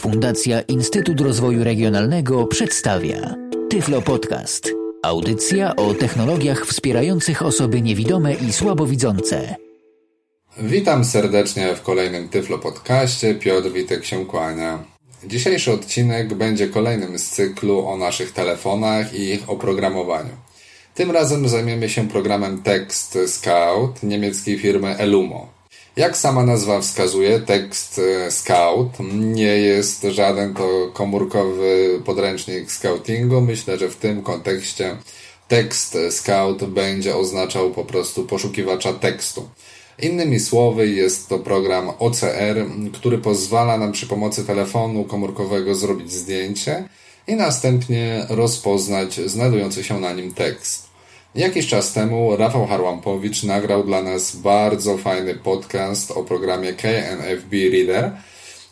Fundacja Instytut Rozwoju Regionalnego przedstawia Tyflo Podcast. Audycja o technologiach wspierających osoby niewidome i słabowidzące. Witam serdecznie w kolejnym Tyflo Podcaście. Piotr Witek się kłania. Dzisiejszy odcinek będzie kolejnym z cyklu o naszych telefonach i ich oprogramowaniu. Tym razem zajmiemy się programem Text Scout niemieckiej firmy Elumo. Jak sama nazwa wskazuje, tekst e, Scout nie jest żaden to komórkowy podręcznik scoutingu. Myślę, że w tym kontekście tekst Scout będzie oznaczał po prostu poszukiwacza tekstu. Innymi słowy, jest to program OCR, który pozwala nam przy pomocy telefonu komórkowego zrobić zdjęcie i następnie rozpoznać znajdujący się na nim tekst. Jakiś czas temu Rafał Harłampowicz nagrał dla nas bardzo fajny podcast o programie KNFB Reader,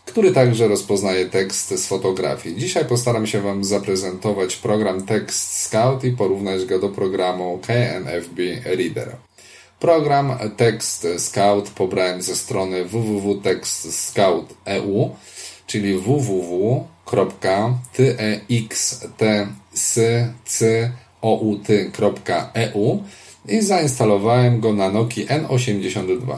który także rozpoznaje tekst z fotografii. Dzisiaj postaram się Wam zaprezentować program Text Scout i porównać go do programu KNFB Reader. Program Text Scout pobrałem ze strony www.textscout.eu, czyli www.textscout.eu out.eu i zainstalowałem go na Nokia N82.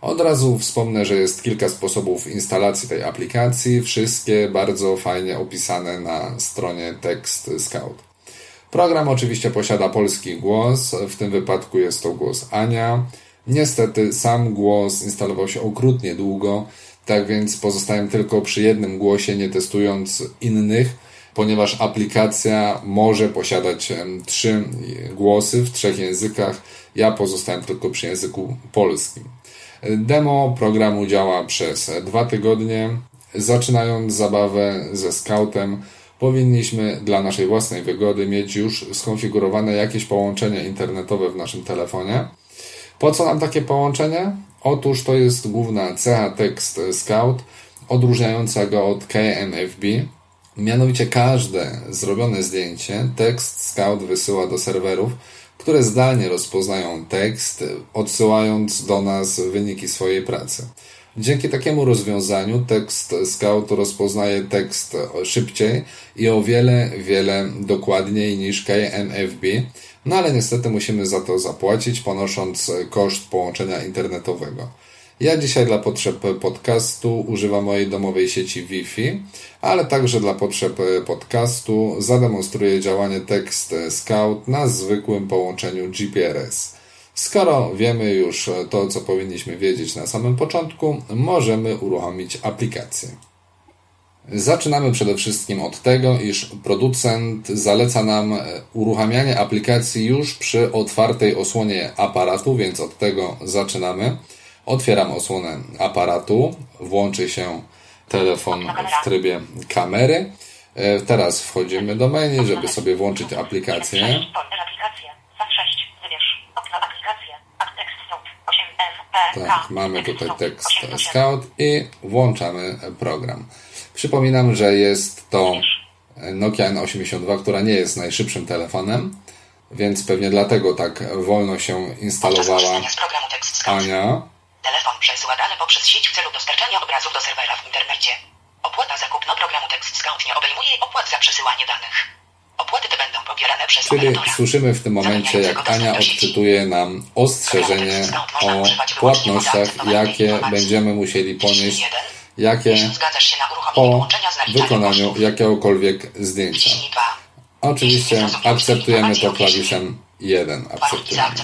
Od razu wspomnę, że jest kilka sposobów instalacji tej aplikacji, wszystkie bardzo fajnie opisane na stronie Text Scout. Program oczywiście posiada polski głos, w tym wypadku jest to głos Ania. Niestety sam głos instalował się okrutnie długo, tak więc pozostałem tylko przy jednym głosie, nie testując innych ponieważ aplikacja może posiadać trzy głosy w trzech językach. Ja pozostałem tylko przy języku polskim. Demo programu działa przez dwa tygodnie. Zaczynając zabawę ze Scoutem, powinniśmy dla naszej własnej wygody mieć już skonfigurowane jakieś połączenie internetowe w naszym telefonie. Po co nam takie połączenie? Otóż to jest główna cecha tekst Scout, odróżniająca go od KNFB, Mianowicie każde zrobione zdjęcie tekst Scout wysyła do serwerów, które zdalnie rozpoznają tekst, odsyłając do nas wyniki swojej pracy. Dzięki takiemu rozwiązaniu tekst Scout rozpoznaje tekst szybciej i o wiele, wiele dokładniej niż KNFB, no ale niestety musimy za to zapłacić, ponosząc koszt połączenia internetowego. Ja dzisiaj dla potrzeb podcastu używam mojej domowej sieci Wi-Fi, ale także dla potrzeb podcastu zademonstruję działanie Text Scout na zwykłym połączeniu GPRS. Skoro wiemy już to, co powinniśmy wiedzieć na samym początku, możemy uruchomić aplikację. Zaczynamy przede wszystkim od tego, iż producent zaleca nam uruchamianie aplikacji już przy otwartej osłonie aparatu, więc od tego zaczynamy. Otwieram osłonę aparatu, włączy się telefon w trybie kamery. E, teraz wchodzimy do menu, żeby sobie włączyć aplikację. Tak, mamy tutaj tekst Scout i włączamy program. Przypominam, że jest to Nokia N82, która nie jest najszybszym telefonem, więc pewnie dlatego tak wolno się instalowała Ania. Telefon przesyła dane poprzez sieć w celu dostarczania obrazów do serwera w internecie. Opłata za kupno programu Text Scout nie obejmuje opłat za przesyłanie danych. Opłaty te będą pobierane przez Czyli operatora. słyszymy w tym momencie, jak Ania odczytuje nam ostrzeżenie o płatnościach, jakie będziemy musieli ponieść, jakie po wykonaniu jakiegokolwiek zdjęcia. Oczywiście akceptujemy to klawiszem 1. Akceptujemy.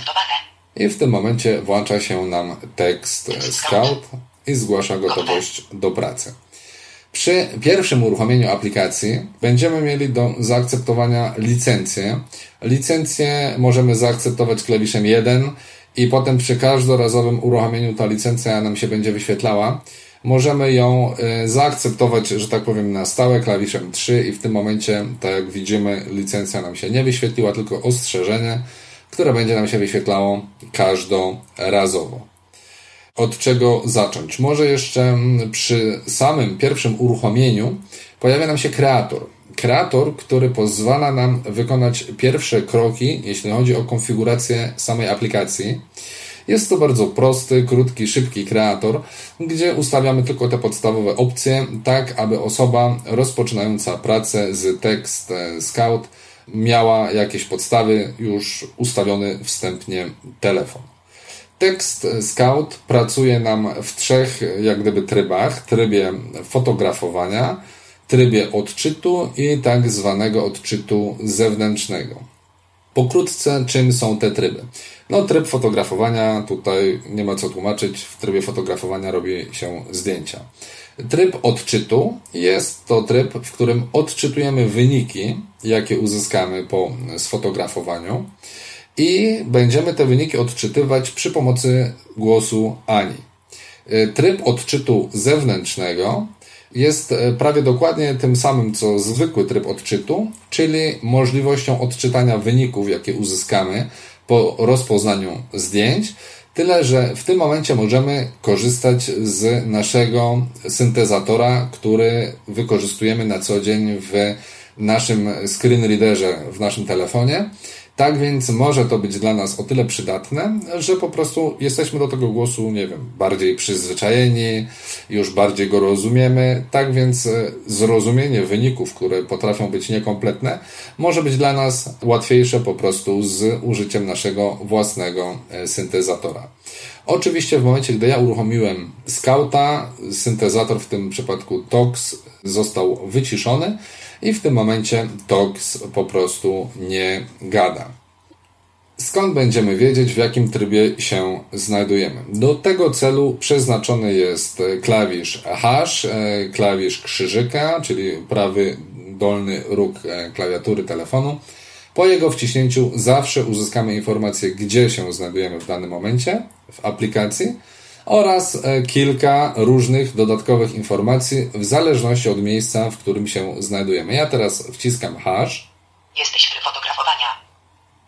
I w tym momencie włącza się nam tekst Scout i zgłasza gotowość do pracy. Przy pierwszym uruchomieniu aplikacji będziemy mieli do zaakceptowania licencję. Licencję możemy zaakceptować klawiszem 1 i potem przy każdorazowym uruchomieniu ta licencja nam się będzie wyświetlała. Możemy ją e, zaakceptować, że tak powiem, na stałe klawiszem 3 i w tym momencie, tak jak widzimy, licencja nam się nie wyświetliła, tylko ostrzeżenie które będzie nam się wyświetlało każdorazowo. Od czego zacząć? Może jeszcze mm, przy samym pierwszym uruchomieniu pojawia nam się kreator. Kreator, który pozwala nam wykonać pierwsze kroki, jeśli chodzi o konfigurację samej aplikacji. Jest to bardzo prosty, krótki, szybki kreator, gdzie ustawiamy tylko te podstawowe opcje, tak aby osoba rozpoczynająca pracę z Text e, Scout miała jakieś podstawy już ustawiony wstępnie telefon. Tekst Scout pracuje nam w trzech jak gdyby trybach. Trybie fotografowania, trybie odczytu i tak zwanego odczytu zewnętrznego. Pokrótce, czym są te tryby? No, tryb fotografowania, tutaj nie ma co tłumaczyć, w trybie fotografowania robi się zdjęcia. Tryb odczytu jest to tryb, w którym odczytujemy wyniki, jakie uzyskamy po sfotografowaniu i będziemy te wyniki odczytywać przy pomocy głosu Ani. Tryb odczytu zewnętrznego jest e, prawie dokładnie tym samym co zwykły tryb odczytu, czyli możliwością odczytania wyników, jakie uzyskamy po rozpoznaniu zdjęć. Tyle, że w tym momencie możemy korzystać z naszego syntezatora, który wykorzystujemy na co dzień w naszym screen readerze w naszym telefonie. Tak więc może to być dla nas o tyle przydatne, że po prostu jesteśmy do tego głosu, nie wiem, bardziej przyzwyczajeni, już bardziej go rozumiemy. Tak więc e, zrozumienie wyników, które potrafią być niekompletne, może być dla nas łatwiejsze po prostu z użyciem naszego własnego e, syntezatora. Oczywiście w momencie, gdy ja uruchomiłem Scouta, syntezator w tym przypadku TOX został wyciszony i w tym momencie TOX po prostu nie gada. Skąd będziemy wiedzieć, w jakim trybie się znajdujemy? Do tego celu przeznaczony jest klawisz hash, e, klawisz krzyżyka, czyli prawy dolny róg e, klawiatury telefonu. Po jego wciśnięciu zawsze uzyskamy informację, gdzie się znajdujemy w danym momencie w aplikacji oraz e, kilka różnych dodatkowych informacji w zależności od miejsca, w którym się znajdujemy. Ja teraz wciskam hash. Jesteś w fotografowania.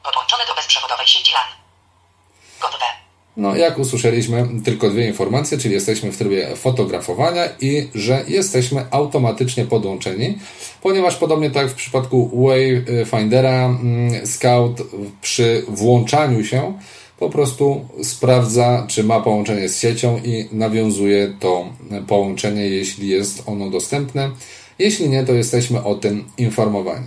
Podłączony do bezprzewodowej sieci LAN. Gotowe. No, jak usłyszeliśmy, tylko dwie informacje, czyli jesteśmy w trybie fotografowania i że jesteśmy automatycznie podłączeni, ponieważ podobnie tak w przypadku Wayfindera, mm, Scout przy włączaniu się po prostu sprawdza, czy ma połączenie z siecią i nawiązuje to połączenie, jeśli jest ono dostępne. Jeśli nie, to jesteśmy o tym informowani.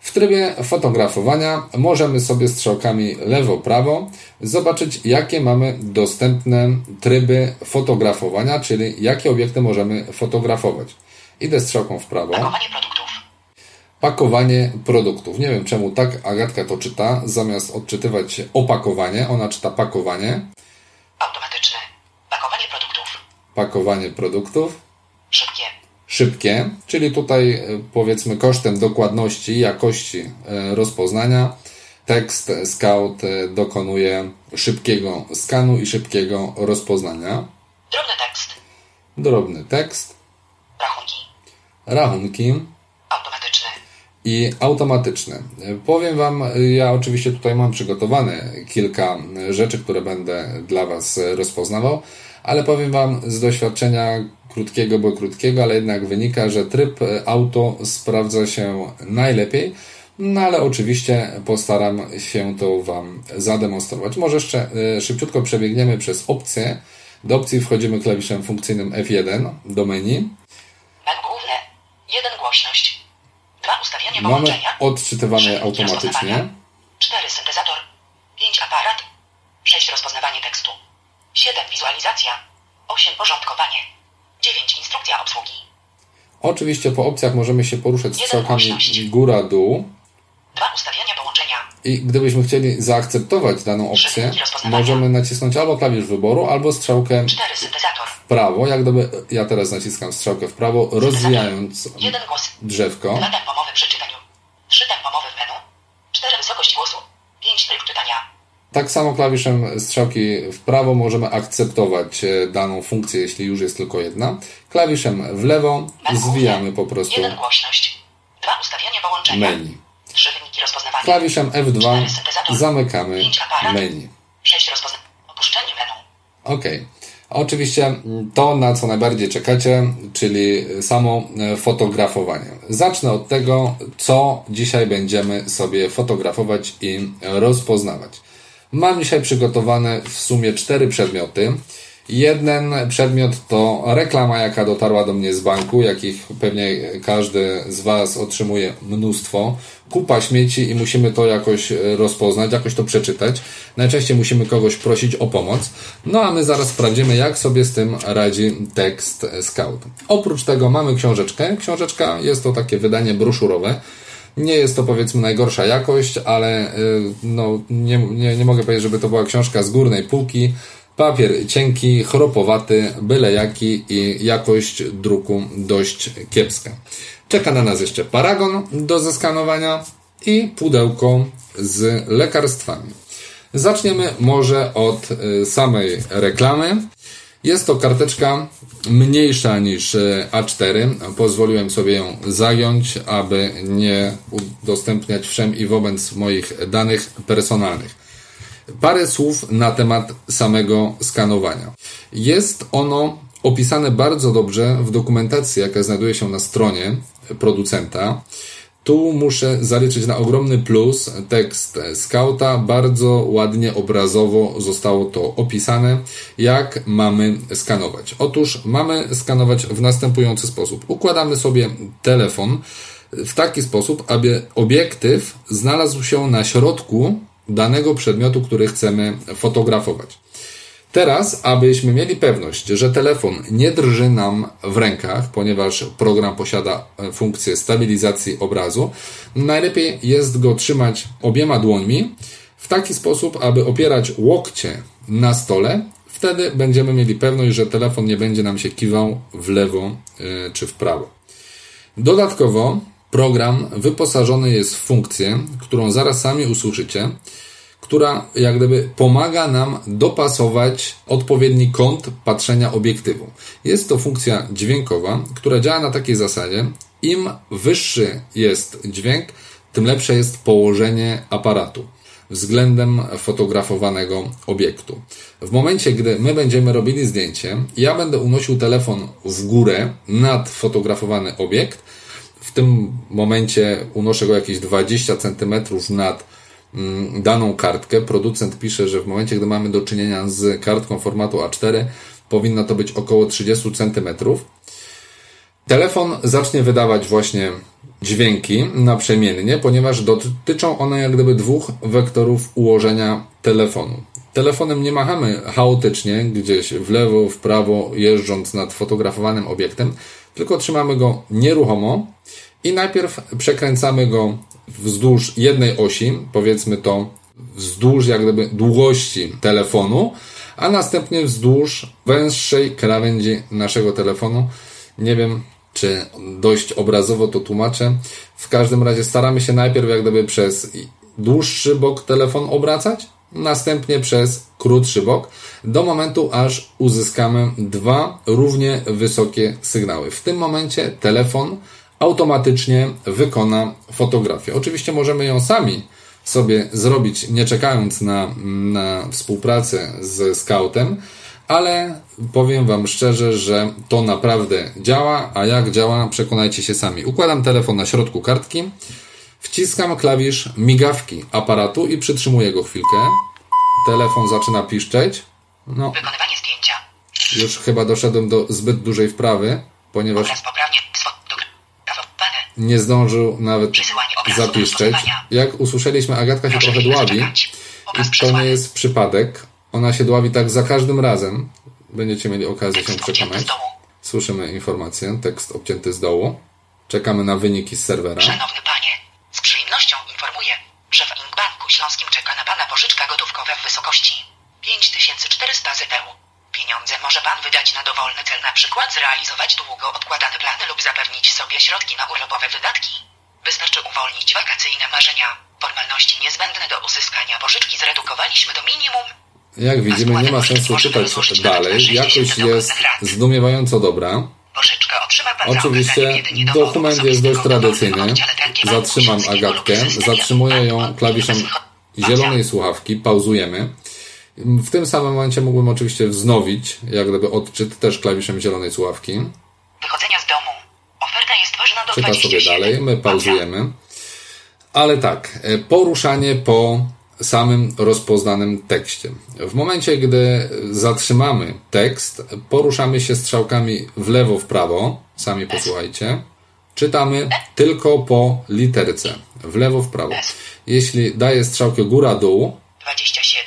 W trybie fotografowania możemy sobie strzałkami lewo-prawo zobaczyć, jakie mamy dostępne tryby fotografowania, czyli jakie obiekty możemy fotografować. Idę strzałką w prawo. Produktów. Pakowanie produktów. Nie wiem czemu tak Agatka to czyta. Zamiast odczytywać opakowanie, ona czyta pakowanie. Automatyczne. Pakowanie produktów. Pakowanie produktów. Szybkie. Szybkie, czyli tutaj e, powiedzmy kosztem dokładności, jakości e, rozpoznania tekst Scout e, dokonuje szybkiego skanu i szybkiego rozpoznania. Drobny tekst. Drobny tekst. Rachunki. Rachunki. I automatyczne. Powiem Wam, ja oczywiście tutaj mam przygotowane kilka rzeczy, które będę dla Was rozpoznawał, ale powiem Wam z doświadczenia krótkiego, bo krótkiego, ale jednak wynika, że tryb auto sprawdza się najlepiej. No ale oczywiście postaram się to Wam zademonstrować. Może jeszcze e, szybciutko przebiegniemy przez opcje. Do opcji wchodzimy klawiszem funkcyjnym F1 do menu. Menu główne. 1 głośność. 2 ustawienie Mamy połączenia. odczytywane automatycznie. rozpoznawania. 4 syntezator. 5 aparat. 6 rozpoznawanie tekstu. 7 wizualizacja. 8 porządkowanie. 9 instrukcja obsługi. Oczywiście po opcjach możemy się poruszać strzałkami góra-dół. 2 ustawienia połączenia. I gdybyśmy chcieli zaakceptować daną opcję, możemy nacisnąć albo klawisz wyboru, albo strzałkę 4 syntezator. w prawo. Jak gdyby ja teraz naciskam strzałkę w prawo, rozwijając 1 głos. drzewko. 2 tempo mowy przy czytaniu. 3 tempo mowy w menu. 4 wysokość głosu. 5 tryb czytania. Tak samo klawiszem strzałki w prawo możemy akceptować e, daną funkcję, jeśli już jest tylko jedna. Klawiszem w lewo zwijamy po prostu 1 głośność. 2 ustawienie połączenia. menu. 3 wyniki rozpoznawania. Klawiszem F2 Cztery syntezator. zamykamy menu. 6 rozpoznawania. Opuszczenie menu. Ok. Oczywiście to, na co najbardziej czekacie, czyli samo e, fotografowanie. Zacznę od tego, co dzisiaj będziemy sobie fotografować i rozpoznawać. Mam dzisiaj przygotowane w sumie cztery przedmioty. Jeden przedmiot to reklama, jaka dotarła do mnie z banku, jakich pewnie każdy z Was otrzymuje mnóstwo. Kupa śmieci i musimy to jakoś rozpoznać, jakoś to przeczytać. Najczęściej musimy kogoś prosić o pomoc. No a my zaraz sprawdzimy, jak sobie z tym radzi tekst Scout. Oprócz tego mamy książeczkę. Książeczka jest to takie wydanie broszurowe. Nie jest to powiedzmy najgorsza jakość, ale no, nie, nie, nie mogę powiedzieć, żeby to była książka z górnej półki. Papier cienki, chropowaty, byle jaki i jakość druku dość kiepska. Czeka na nas jeszcze paragon do zeskanowania i pudełko z lekarstwami. Zaczniemy może od samej reklamy. Jest to karteczka mniejsza niż A4. Pozwoliłem sobie ją zająć, aby nie udostępniać wszem i wobec moich danych personalnych. Parę słów na temat samego skanowania. Jest ono opisane bardzo dobrze w dokumentacji, jaka znajduje się na stronie producenta. Tu muszę zaliczyć na ogromny plus tekst Scouta. Bardzo ładnie, obrazowo zostało to opisane, jak mamy skanować. Otóż mamy skanować w następujący sposób. Układamy sobie telefon w taki sposób, aby obiektyw znalazł się na środku danego przedmiotu, który chcemy fotografować. Teraz, abyśmy mieli pewność, że telefon nie drży nam w rękach, ponieważ program posiada e, funkcję stabilizacji obrazu, najlepiej jest go trzymać obiema dłońmi w taki sposób, aby opierać łokcie na stole. Wtedy będziemy mieli pewność, że telefon nie będzie nam się kiwał w lewo e, czy w prawo. Dodatkowo program wyposażony jest w funkcję, którą zaraz sami usłyszycie, która jak gdyby pomaga nam dopasować odpowiedni kąt patrzenia obiektywu. Jest to funkcja dźwiękowa, która działa na takiej zasadzie, im wyższy jest dźwięk, tym lepsze jest położenie aparatu względem fotografowanego obiektu. W momencie, gdy my będziemy robili zdjęcie, ja będę unosił telefon w górę nad fotografowany obiekt. W tym momencie unoszę go jakieś 20 cm nad daną kartkę. Producent pisze, że w momencie, gdy mamy do czynienia z kartką formatu A4, powinno to być około 30 cm. Telefon zacznie wydawać właśnie dźwięki naprzemiennie, ponieważ dotyczą one jak gdyby dwóch wektorów ułożenia telefonu. Telefonem nie machamy chaotycznie, gdzieś w lewo, w prawo, jeżdżąc nad fotografowanym obiektem, tylko trzymamy go nieruchomo i najpierw przekręcamy go wzdłuż jednej osi, powiedzmy to wzdłuż jak gdyby długości telefonu, a następnie wzdłuż węższej krawędzi naszego telefonu. Nie wiem, czy dość obrazowo to tłumaczę. W każdym razie staramy się najpierw jak gdyby przez dłuższy bok telefon obracać, następnie przez krótszy bok, do momentu aż uzyskamy dwa równie wysokie sygnały. W tym momencie telefon automatycznie wykona fotografię. Oczywiście możemy ją sami sobie zrobić, nie czekając na, na współpracę z scoutem, ale powiem Wam szczerze, że to naprawdę działa, a jak działa, przekonajcie się sami. Układam telefon na środku kartki, wciskam klawisz migawki aparatu i przytrzymuję go chwilkę. Telefon zaczyna piszczeć. No, Wykonywanie zdjęcia. już chyba doszedłem do zbyt dużej wprawy, ponieważ Obraz poprawnie. Nie zdążył nawet zapiszczeć. Jak usłyszeliśmy, Agatka się Proszę trochę dławi. I to nie jest przypadek. Ona się dławi tak za każdym razem. Będziecie mieli okazję się Tekst przekonać. Słyszymy informację, tekst obcięty z dołu. Czekamy na wyniki z serwera. Szanowny panie, z przyjemnością informuję, że w Inkbanku Śląskim czeka na pana pożyczka gotówkowa w wysokości 5400 ZEU. Pieniądze może pan wydać na dowolny cel, na przykład zrealizować długo odkładane plany lub zapewnić sobie środki na urlopowe wydatki. Wystarczy uwolnić wakacyjne marzenia. Formalności niezbędne do uzyskania pożyczki zredukowaliśmy do minimum. Jak widzimy, nie ma sensu czytać dalej. Jakość jest zdumiewająco dobra. Oczywiście dokument jest dość tradycyjny. Zatrzymam Agatkę, zatrzymuję ją klawiszem zielonej słuchawki, pauzujemy. W tym samym momencie mógłbym oczywiście wznowić, jak gdyby odczyt, też klawiszem zielonej słuchawki. Wychodzenia z domu. Oferta jest ważna do Czyta sobie 27. dalej, my pauzujemy. Ale tak, e, poruszanie po samym rozpoznanym tekście. W momencie, gdy zatrzymamy tekst, poruszamy się strzałkami w lewo, w prawo. Sami posłuchajcie. Czytamy tylko po literce. W lewo, w prawo. Jeśli daję strzałkę góra-dół, 27.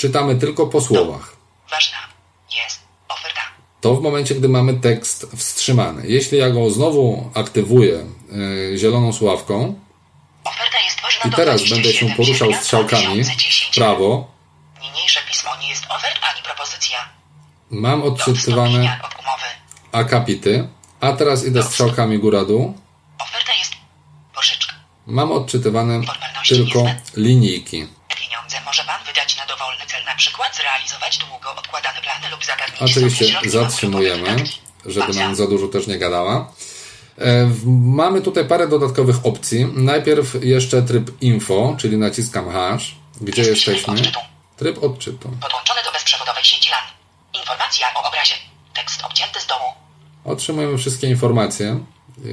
czytamy tylko po słowach. Ważna jest oferta. To w momencie, gdy mamy tekst wstrzymany. Jeśli ja go znowu aktywuję yy, zieloną sławką Oferta jest ważna i teraz 27 będę się poruszał strzałkami 2010. w prawo, Niniejsze pismo nie jest ofert ani propozycja mam odczytywane od akapity, a teraz idę strzałkami góra-dół. Oferta jest pożyczka. Mam odczytywane tylko linijki. Pieniądze może Pan wydać na dowolny cel, na przykład zrealizować długo odkładane plany lub zagarnięcie Oczywiście zatrzymujemy, żeby nam za dużo też nie gadała. E, Mamy tutaj parę dodatkowych opcji. Najpierw jeszcze tryb info, czyli naciskam hash. Gdzie Jest tryb jesteśmy? odczytu. Tryb odczytu. Podłączone do bezprzewodowej sieci LAN. Informacja o obrazie. Tekst obcięty z dołu. Otrzymujemy wszystkie informacje,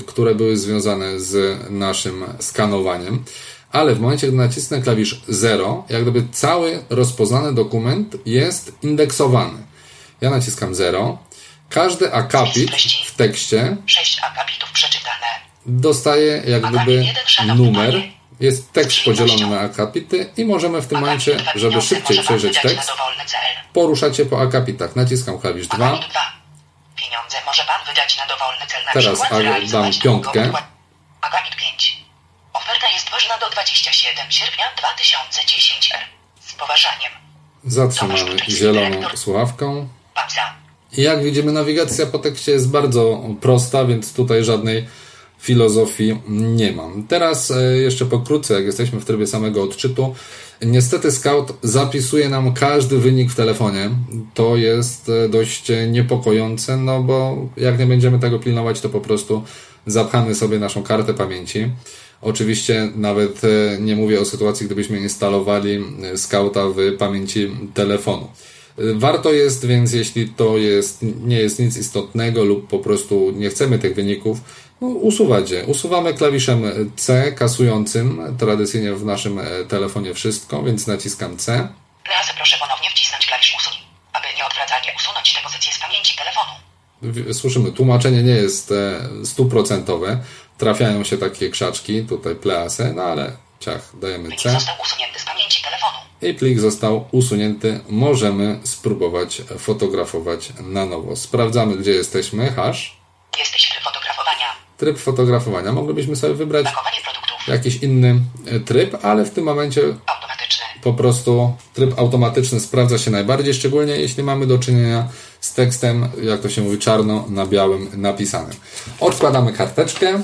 które były związane z naszym skanowaniem, ale w momencie, gdy nacisnę klawisz 0, jak gdyby cały rozpoznany dokument jest indeksowany. Ja naciskam 0. Każdy akapit w tekście 6 akapitów przeczytane. dostaje jak gdyby numer. Jest tekst podzielony na akapity i możemy w tym momencie, żeby szybciej przejrzeć tekst, poruszać się po akapitach. Naciskam klawisz 2. Akapit 2. Pieniądze może pan wydać na dowolny cel, na Teraz dam piątkę. Akapit 5. Ważna do 27 sierpnia 2010 r. Z poważaniem. Zatrzymamy zieloną słuchawką. Pauza. Jak widzimy, nawigacja po tekście jest bardzo prosta, więc tutaj żadnej filozofii nie mam. Teraz e, jeszcze pokrótce, jak jesteśmy w trybie samego odczytu. Niestety Scout zapisuje nam każdy wynik w telefonie. To jest e, dość niepokojące, no bo jak nie będziemy tego pilnować, to po prostu zapchamy sobie naszą kartę pamięci. Oczywiście nawet e, nie mówię o sytuacji, gdybyśmy instalowali e, Scouta w pamięci telefonu. Warto jest więc, jeśli to jest, nie jest nic istotnego lub po prostu nie chcemy tych wyników, no, usuwać je. Usuwamy klawiszem C kasującym, tradycyjnie w naszym e, telefonie wszystko, więc naciskam C. Raz proszę ponownie wcisnąć klawisz usuń, aby nieodwracalnie usunąć tę pozycję z pamięci telefonu. Słyszymy, tłumaczenie nie jest e, stuprocentowe. Trafiają się takie krzaczki, tutaj please, no ale ciach, dajemy C. został usunięty z pamięci telefonu. i plik został usunięty. Możemy spróbować fotografować na nowo. Sprawdzamy, gdzie jesteśmy. Hash. Jesteś tryb fotografowania. Tryb fotografowania. Moglibyśmy sobie wybrać jakiś inny e, tryb, ale w tym momencie po prostu tryb automatyczny sprawdza się najbardziej, szczególnie jeśli mamy do czynienia z tekstem, jak to się mówi, czarno na białym napisanym. Odkładamy karteczkę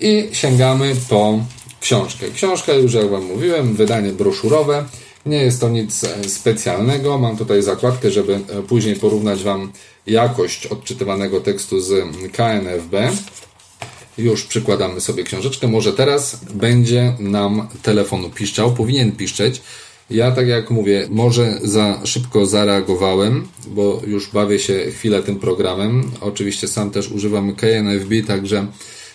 i sięgamy po książkę. Książka, już jak Wam mówiłem, wydanie broszurowe. Nie jest to nic e, specjalnego. Mam tutaj zakładkę, żeby e, później porównać Wam jakość odczytywanego tekstu z KNFB. Już przykładamy sobie książeczkę. Może teraz będzie nam telefonu piszczał, powinien piszczeć. Ja, tak jak mówię, może za szybko zareagowałem, bo już bawię się chwilę tym programem. Oczywiście sam też używam KNFB, także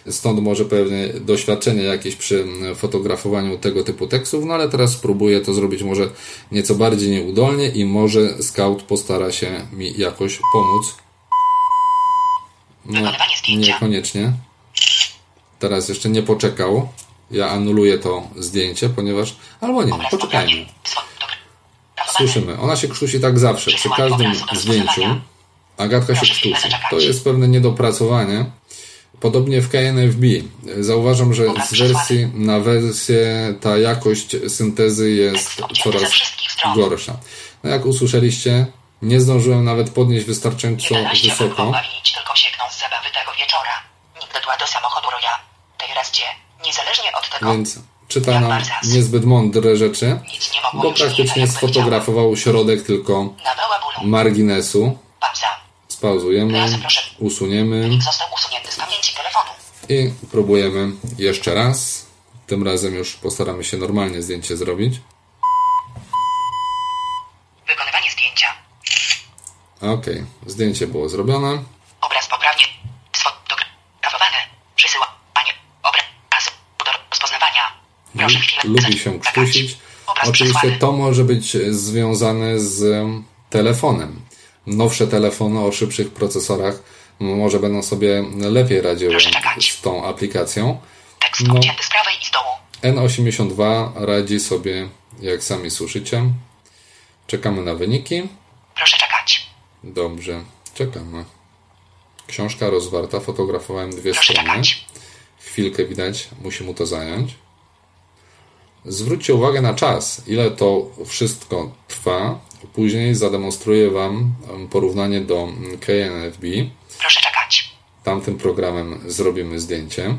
stąd może pewnie doświadczenie jakieś przy fotografowaniu tego typu tekstów, no ale teraz spróbuję to zrobić może nieco bardziej nieudolnie i może Scout postara się mi jakoś pomóc. No, niekoniecznie. Teraz jeszcze nie poczekał. Ja anuluję to zdjęcie, ponieważ. Albo nie, poczekajmy. Słyszymy. Ona się krztusi tak zawsze. Przy każdym zdjęciu Agatka się krztusi. To jest pewne niedopracowanie. Podobnie w KNFB. Zauważam, że z wersji na wersję ta jakość syntezy jest coraz gorsza. No jak usłyszeliście, nie zdążyłem nawet podnieść wystarczająco 11 wysoko. tylko sięgnął z zabawy tego wieczora. Dotarła do samochodu. Teraz cię, niezależnie od tego, Więc czyta nam niezbyt mądre rzeczy, bo praktycznie jakby sfotografował środek tylko marginesu. Spauzujemy, usuniemy Wynik został usunięty z pamięci telefonu. i próbujemy jeszcze raz. Tym razem już postaramy się normalnie zdjęcie zrobić. Wykonywanie zdjęcia. Ok, zdjęcie było zrobione. Obraz poprawnie sfotografowany. Przysyłanie obrazu do rozpoznawania. Proszę chwilę. Lubi się krztusić. Oczywiście to może być związane z telefonem. Nowsze telefony o szybszych procesorach może będą sobie lepiej radziły z tą aplikacją. Tekst No. obcięty z prawej i z dołu. N82 radzi sobie, jak sami słyszycie. Czekamy na wyniki. Proszę czekać. Dobrze, czekamy. Książka rozwarta, fotografowałem dwie Proszę strony. czekać. Chwilkę widać, musi mu to zająć. Zwróćcie uwagę na czas, ile to wszystko trwa. Później zademonstruję Wam porównanie do mm, KNFB. Proszę czekać. Tamtym programem zrobimy zdjęcie.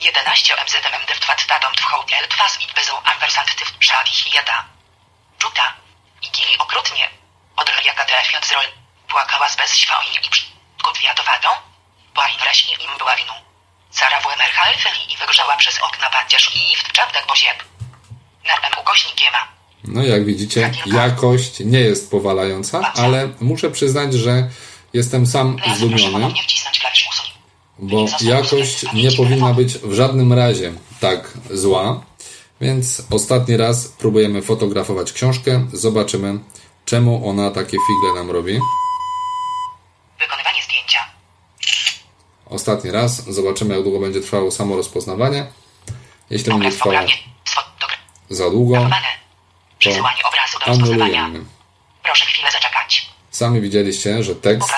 11 MZMM w twadtadom tchoutiel twas i bezą ampersant tyw szali hieda. Czuta. I gili okrutnie. Odrojaka trafiąc z rol. Płakała z bez świaoi i przy. Kutwiatowadą. Płain wreś i im była winu. Sara w emerhalfeli i wygrzała przez okna pancerz i w czaptek pozieb. Narmem ukośnikiem. No jak widzicie, jakość nie jest powalająca, ale muszę przyznać, że jestem sam zdumiony. bo jakość nie powinna być w żadnym razie tak zła. Więc ostatni raz próbujemy fotografować książkę. Zobaczymy, czemu ona takie figle nam robi. Wykonywanie zdjęcia. Ostatni raz. Zobaczymy, jak długo będzie trwało samo rozpoznawanie. Jeśli będzie Obraz trwało poprawnie. Sfotografowane. za długo, Przesyłanie obrazu do rozpoznawania. anulujemy. Proszę chwilę zaczekać. Sami widzieliście, że tekst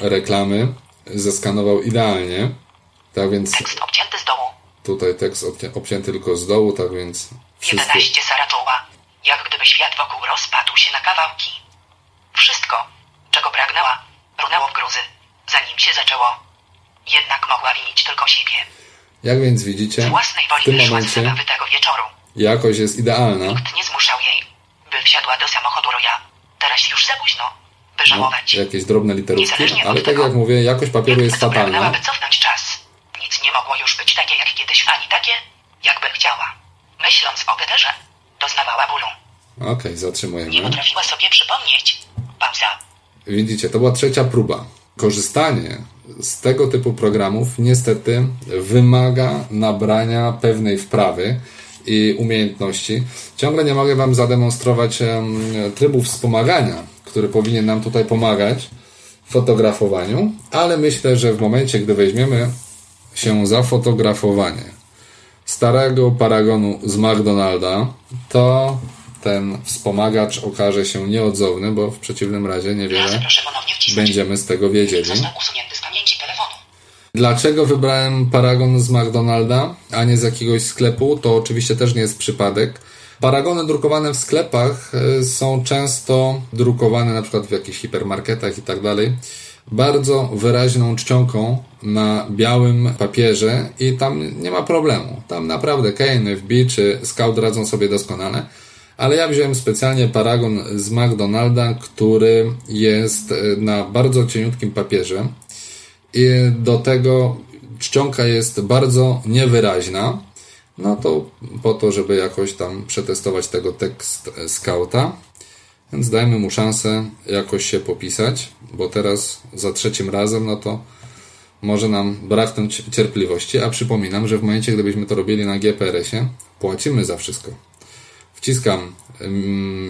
reklamy zeskanował idealnie. Tak więc Tekst obcięty z dołu. tutaj tekst obci- obcięty tylko z dołu, tak więc wszystko 11 Sara czuła, jak gdyby świat wokół rozpadł się na kawałki. Wszystko, czego pragnęła, runęło w gruzy, zanim się zaczęło. Jednak mogła winić tylko siebie. Jak więc widzicie, w tym momencie zabawy tego wieczoru. jakość jest idealna. Nikt nie zmuszał jej, by wsiadła do samochodu Roya. Teraz już za późno, by No, żałować. jakieś drobne literówki, ale tak jak mówię, jakość papieru jest fatalna. cofnąć czas. Nic nie mogło już być takie jak kiedyś, ani takie, jakby chciała. Myśląc o Peterze, doznawała bólu. Okej, Nie zatrzymujemy. potrafiła sobie przypomnieć. Pauza. Widzicie, to była trzecia próba. Korzystanie z tego typu programów niestety wymaga nabrania pewnej wprawy i umiejętności. Ciągle nie mogę Wam zademonstrować em, trybu wspomagania, który powinien nam tutaj pomagać w fotografowaniu, ale myślę, że w momencie, gdy weźmiemy się za fotografowanie starego paragonu z McDonalda, to ten wspomagacz okaże się nieodzowny, bo w przeciwnym razie niewiele będziemy z tego wiedzieli. Dlaczego wybrałem paragon z McDonalda, a nie z jakiegoś sklepu? To oczywiście też nie jest przypadek. Paragony drukowane w sklepach e, są często drukowane na przykład w jakichś hipermarketach i tak dalej bardzo wyraźną czcionką na białym papierze i tam nie ma problemu. Tam naprawdę KNFB czy Scout radzą sobie doskonale. Ale ja wziąłem specjalnie paragon z McDonalda, który jest e, na bardzo cieniutkim papierze i do tego czcionka jest bardzo niewyraźna. No to po to, żeby jakoś tam przetestować tego tekst skauta. Więc dajmy mu szansę jakoś się popisać, bo teraz za trzecim razem, no to może nam braknąć cierpliwości. A przypominam, że w momencie, gdybyśmy to robili na GPRS-ie, płacimy za wszystko. Wciskam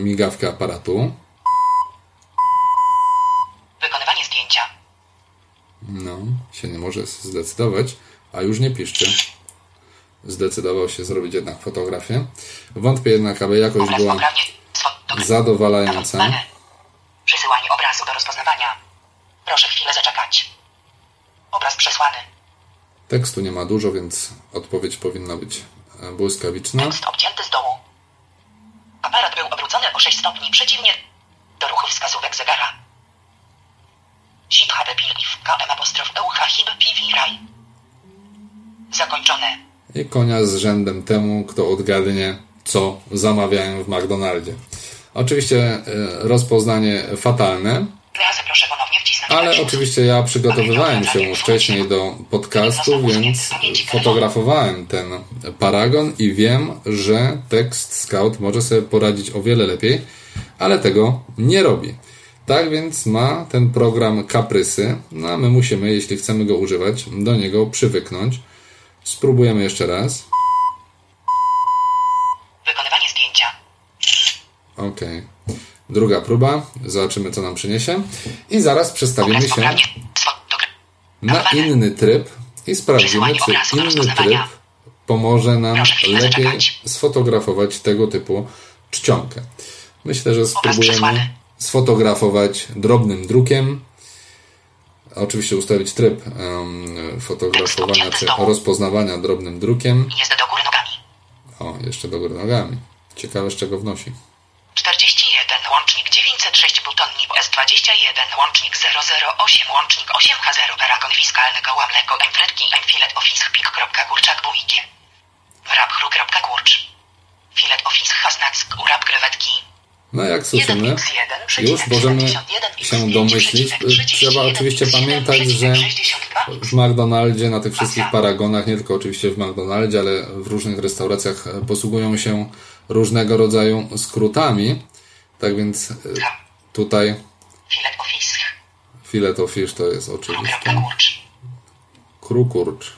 migawkę aparatu. Wykonywanie zdjęcia. No, się nie może zdecydować, a już nie piszcie. Zdecydował się zrobić jednak fotografię. Wątpię jednak, aby jakość była zadowalająca. Przesyłanie obrazu do rozpoznawania. Proszę chwilę zaczekać. Obraz przesłany. Tekstu nie ma dużo, więc odpowiedź powinna być e, błyskawiczna. Tekst obcięty z dołu. Aparat był obrócony o 6 stopni przeciwnie do ruchu wskazówek zegara. Sip HB Pilif KM apostrof EUH HIB PV RAI. Zakończone. I konia z rzędem temu, kto odgadnie, co zamawiają w McDonaldzie. Oczywiście e, rozpoznanie fatalne, Razy proszę ponownie ale oczywiście ja przygotowywałem się wcześniej do podcastu, więc fotografowałem ten paragon i wiem, że tekst Scout może sobie poradzić o wiele lepiej, ale tego nie robi. Tak więc ma ten program kaprysy, no a my musimy, jeśli chcemy go używać, do niego przywyknąć. Spróbujemy jeszcze raz. Wykonywanie zdjęcia. Ok. Druga próba. Zobaczymy, co nam przyniesie. I zaraz przestawimy się na inny tryb i sprawdzimy, czy inny tryb pomoże nam lepiej sfotografować tego typu czcionkę. Myślę, że spróbujemy sfotografować drobnym drukiem. Oczywiście ustawić tryb um, fotografowania czy rozpoznawania drobnym drukiem. Jest do góry nogami. O, jeszcze do góry nogami. Ciekawe, z czego wnosi. 41 21 łącznik 008 łącznik 8H0 paragon fiskalny koła mleko emfrytki emfilet office pik.kurczak bujki wrapchru.kurcz filet office hasnack urap krewetki. No jak słyszymy, już możemy się domyślić. Trzeba oczywiście pamiętać, że w McDonaldzie, na tych wszystkich paragonach, nie tylko oczywiście w McDonaldzie, ale w różnych restauracjach e, posługują się różnego rodzaju skrótami. Tak więc e, tutaj filet of fish to jest oczywiście krukurcz.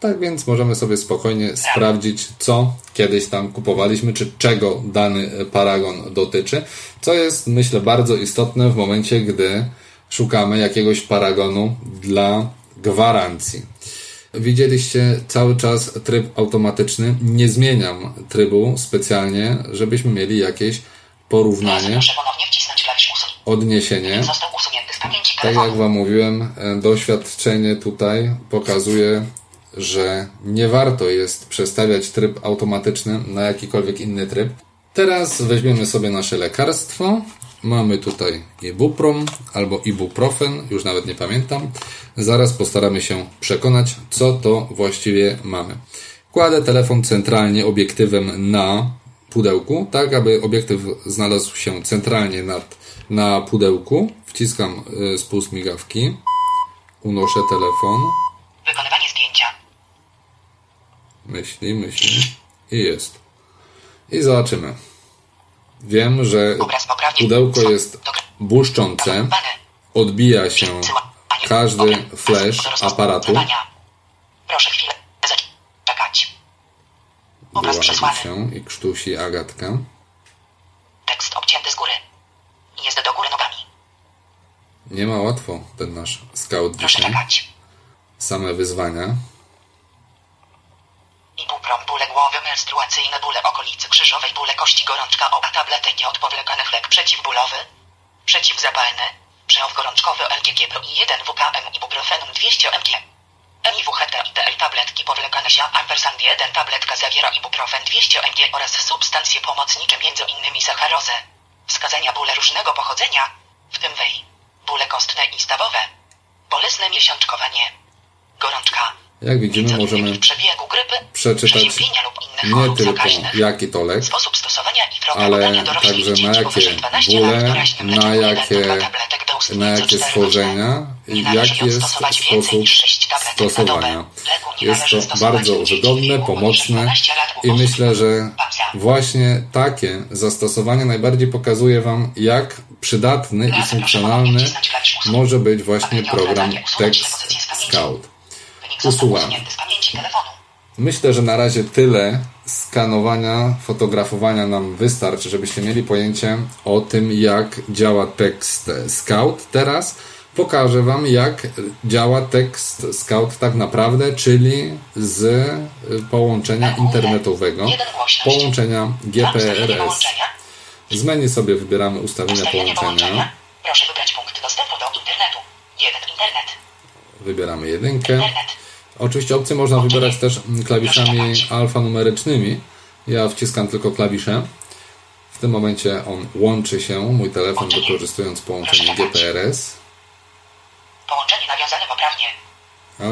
Tak więc możemy sobie spokojnie sprawdzić, co kiedyś tam kupowaliśmy, czy czego dany paragon dotyczy, co jest myślę bardzo istotne w momencie, gdy szukamy jakiegoś paragonu dla gwarancji. Widzieliście cały czas tryb automatyczny. Nie zmieniam trybu specjalnie, żebyśmy mieli jakieś porównanie, odniesienie. Tak jak Wam mówiłem, doświadczenie tutaj pokazuje że nie warto jest przestawiać tryb automatyczny na jakikolwiek inny tryb. Teraz weźmiemy sobie nasze lekarstwo. Mamy tutaj ibuprom albo ibuprofen, już nawet nie pamiętam. Zaraz postaramy się przekonać, co to właściwie mamy. Kładę telefon centralnie obiektywem na pudełku, tak aby obiektyw znalazł się centralnie nad, na pudełku. Wciskam y, spust migawki. Unoszę telefon. Wykonywanie zdjęcia. Myśli, myśli. I jest. I zobaczymy. Wiem, że pudełko jest błyszczące. Odbija się każdy flash aparatu. Proszę chwilę. Obraz przesłany. się i krztusi Agatka. Tekst obcięty z góry. Jest do góry nogami. Nie ma łatwo ten nasz scout Proszę dzisiaj. czekać. Same wyzwania. Ibuprom, bóle głowy, menstruacyjne, bóle okolicy krzyżowej, bóle kości, gorączka, oba tabletek nieodpowlekany lek przeciwbólowy, przeciwzapalny, przeław gorączkowy LGG Pro i 1 WKM ibuprofenum 200 mg. DL tabletki powlekane się ampersand 1 tabletka zawiera ibuprofen 200 mg oraz substancje pomocnicze między innymi sacharozę. Wskazania bóle różnego pochodzenia, w tym wej, bóle kostne i stawowe, bolesne miesiączkowanie, gorączka, Jak widzimy, możemy przeczytać nie tylko jaki to lek, ale także na jakie bóle, na jakie, na jakie schorzenia i jaki jest sposób stosowania. Jest to bardzo wygodne, pomocne i myślę, że właśnie takie zastosowanie najbardziej pokazuje Wam, jak przydatny i funkcjonalny może być właśnie program Text Scout. Usuwamy. Myślę, że na razie tyle skanowania, fotografowania nam wystarczy, żebyście mieli pojęcie o tym, jak działa tekst Scout. Teraz pokażę Wam, jak działa tekst Scout tak naprawdę, czyli z połączenia internetowego, połączenia GPRS. Z menu sobie wybieramy ustawienia połączenia. Proszę wybrać punkt dostępu do internetu. Jeden internet. Wybieramy jedynkę. Oczywiście opcje można wybierać też klawiszami alfanumerycznymi. Ja wciskam tylko klawisze. W tym momencie on łączy się, mój telefon, wykorzystując połączenie GPRS. Połączenie nawiązane poprawnie.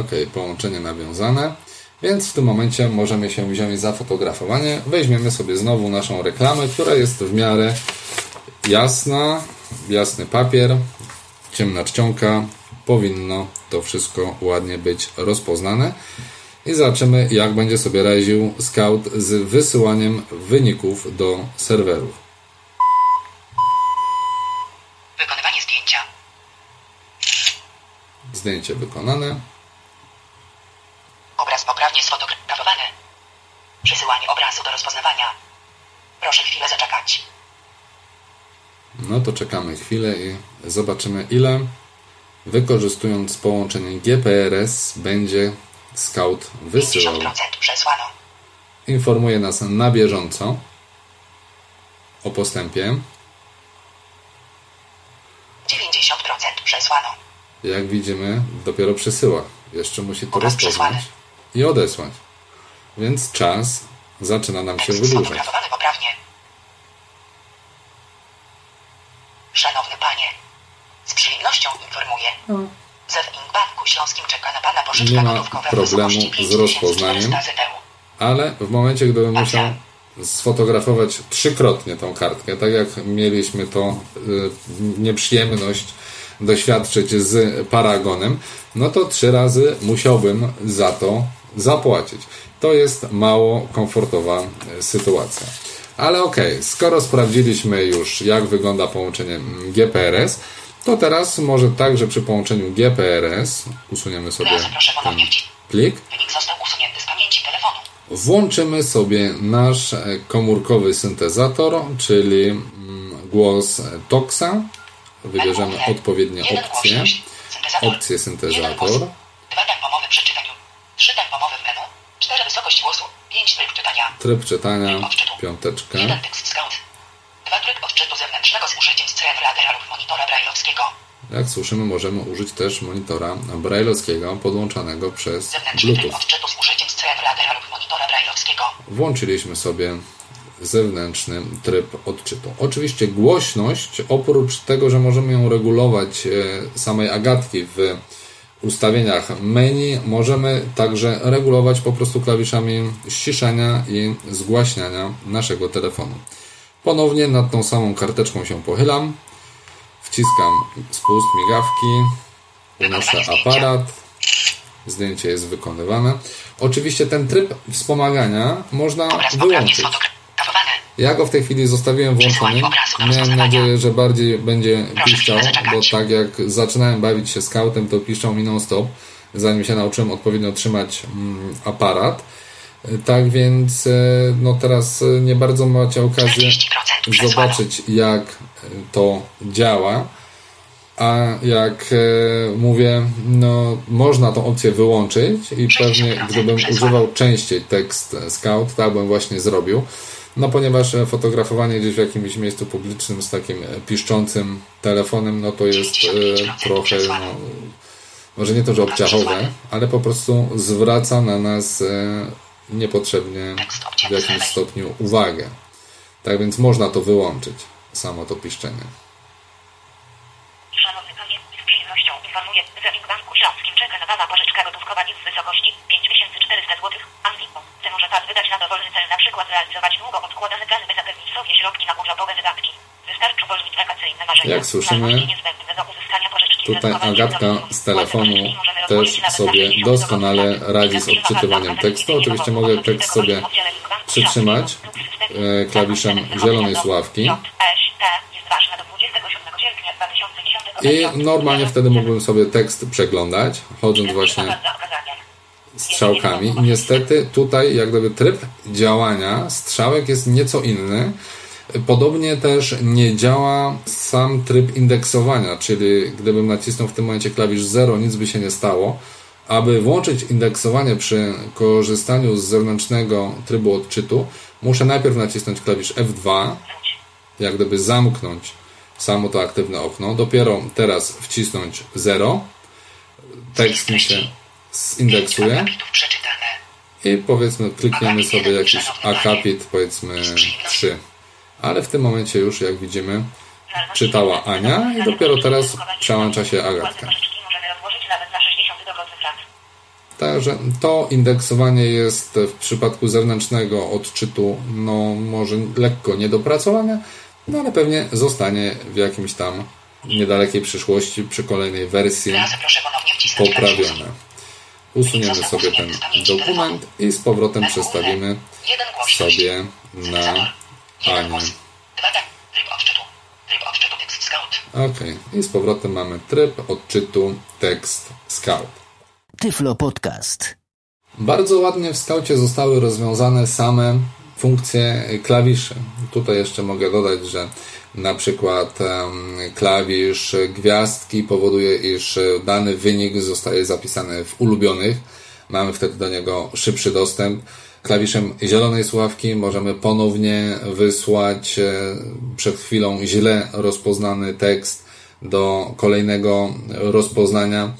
Ok, połączenie nawiązane. Więc w tym momencie możemy się wziąć za fotografowanie. Weźmiemy sobie znowu naszą reklamę, która jest w miarę jasna. Jasny papier, ciemna czcionka, powinno to wszystko ładnie być rozpoznane. I zobaczymy, jak będzie sobie radził Scout z wysyłaniem wyników do serwerów. Wykonywanie zdjęcia. Zdjęcie wykonane. Obraz poprawnie sfotografowany. Przesyłanie obrazu do rozpoznawania. Proszę chwilę zaczekać. No to czekamy chwilę i zobaczymy ile wykorzystując połączenie GPRS będzie Scout wysyłał. 50% przesłano. Informuje nas na bieżąco o postępie. 90% przesłano. Jak widzimy, dopiero przesyła. Jeszcze musi to rozpoznać i odesłać. Więc czas zaczyna nam się wydłużać. Szanowny panie, z przyjemnością informuję. Ink Banku Śląskim czeka na pana pożyczkę Nie ma problemu z rozpoznaniem. 5400 ZTU. Ale w momencie, gdybym musiał sfotografować trzykrotnie tą kartkę, tak jak mieliśmy to y, nieprzyjemność doświadczyć z Paragonem, no to trzy razy musiałbym za to zapłacić. To jest mało komfortowa y, sytuacja. Ale okej, skoro sprawdziliśmy już, jak wygląda połączenie mm, GPRS, to teraz może tak, że przy połączeniu GPRS usuniemy sobie ten plik. Wynik został usunięty z pamięci telefonu. Włączymy sobie nasz e, komórkowy syntezator, czyli mm, głos e, Toxa. Wybierzemy odpowiednie opcje. Opcję syntezator. tryb czytania. Piąteczkę. Jak słyszymy, możemy użyć też monitora brailleowskiego podłączanego przez Bluetooth. Włączyliśmy sobie zewnętrzny tryb odczytu. Oczywiście głośność, oprócz tego, że możemy ją regulować e, samej Agatki w ustawieniach menu, możemy także regulować po prostu klawiszami ściszania i zgłaśniania naszego telefonu. Ponownie nad tą samą karteczką się pochylam, wciskam spust migawki, unoszę aparat, zdjęcie jest wykonywane. Oczywiście ten tryb wspomagania można wyłączyć. Ja go w tej chwili zostawiłem włączonym. Miałem nadzieję, że bardziej będzie piszczał, bo tak jak zaczynałem bawić się scoutem, to piszczał mi non-stop, zanim się nauczyłem odpowiednio trzymać mm, aparat. Tak więc e, no teraz e, nie bardzo macie okazję 40% przesłano. zobaczyć jak to działa. A jak e, mówię, no można tą opcję wyłączyć i pewnie gdybym używał częściej tekst Scout, tak bym właśnie zrobił. No ponieważ e, fotografowanie gdzieś w jakimś miejscu publicznym z takim e, piszczącym telefonem, no to jest e, trochę, no, może nie to, że obciachowe, ale po prostu zwraca na nas niepotrzebnie w jakimś stopniu uwagę. Tak więc można to wyłączyć, samo to piszczenie. Szanowny Panie, z informuję, że w Banku Śląskim czeka na Pana pożyczka gotówkowa jest w wysokości 5400 zł. Angliką. Czy może Pan wydać na dowolny cel, na przykład realizować długo odkładane plany, by zapewnić sobie środki na urlopowe wydatki? Wystarczy uwolnić wakacyjne marzenia. Jak słyszymy, Tutaj Agatka z telefonu też sobie doskonale radzi z odczytywaniem tekstu. Oczywiście mogę tekst sobie przytrzymać e, klawiszem zielonej sławki. I normalnie wtedy mógłbym sobie tekst przeglądać, chodząc właśnie strzałkami. Niestety tutaj jak gdyby tryb działania strzałek jest nieco inny. Podobnie też nie działa sam tryb indeksowania, czyli gdybym nacisnął w tym momencie klawisz 0, nic by się nie stało. Aby włączyć indeksowanie przy korzystaniu z zewnętrznego trybu odczytu, muszę najpierw nacisnąć klawisz F2, jak gdyby zamknąć samo to aktywne okno. Dopiero teraz wcisnąć 0. Tekst mi się zindeksuje. I powiedzmy klikniemy sobie jakiś akapit, powiedzmy 3. Ale w tym momencie już, jak widzimy, czytała Ania i dopiero teraz przełącza się Agatka. Możemy rozłożyć nawet na 60 dogodnych lat. Także to indeksowanie jest w przypadku zewnętrznego odczytu no może lekko niedopracowane, no ale pewnie zostanie w jakimś tam niedalekiej przyszłości przy kolejnej wersji poprawione. Usuniemy sobie ten dokument i z powrotem przestawimy sobie na Anię. głos. Dwa te- Tryb odczytu. Tryb odczytu tekst scout. Ok, i z powrotem mamy tryb odczytu tekst Scout. Tyflo Podcast. Bardzo ładnie w skaucie zostały rozwiązane same funkcje klawiszy. Tutaj jeszcze mogę dodać, że na przykład klawisz gwiazdki powoduje, iż dany wynik zostaje zapisany w ulubionych. Mamy wtedy do niego szybszy dostęp. Klawiszem zielonej słuchawki możemy ponownie wysłać e, przed chwilą źle rozpoznany tekst do kolejnego rozpoznania.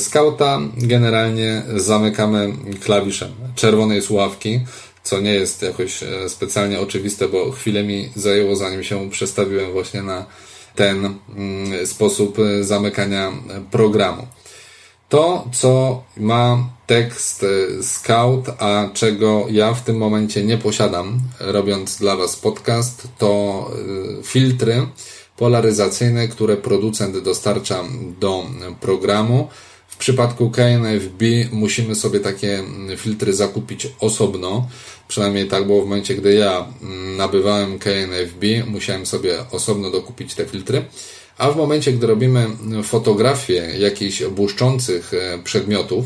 Skauta generalnie zamykamy klawiszem czerwonej słuchawki, co nie jest jakoś e, specjalnie oczywiste, bo chwilę mi zajęło zanim się przestawiłem właśnie na ten mm, sposób e, zamykania programu. To, co ma tekst e, Scout, a czego ja w tym momencie nie posiadam, robiąc dla Was podcast, to filtry polaryzacyjne, które producent dostarcza do programu przypadku KNFB musimy sobie takie filtry zakupić osobno. Przynajmniej tak było w momencie, gdy ja nabywałem KNFB, musiałem sobie osobno dokupić te filtry. A w momencie, gdy robimy fotografię jakichś błyszczących e, przedmiotów,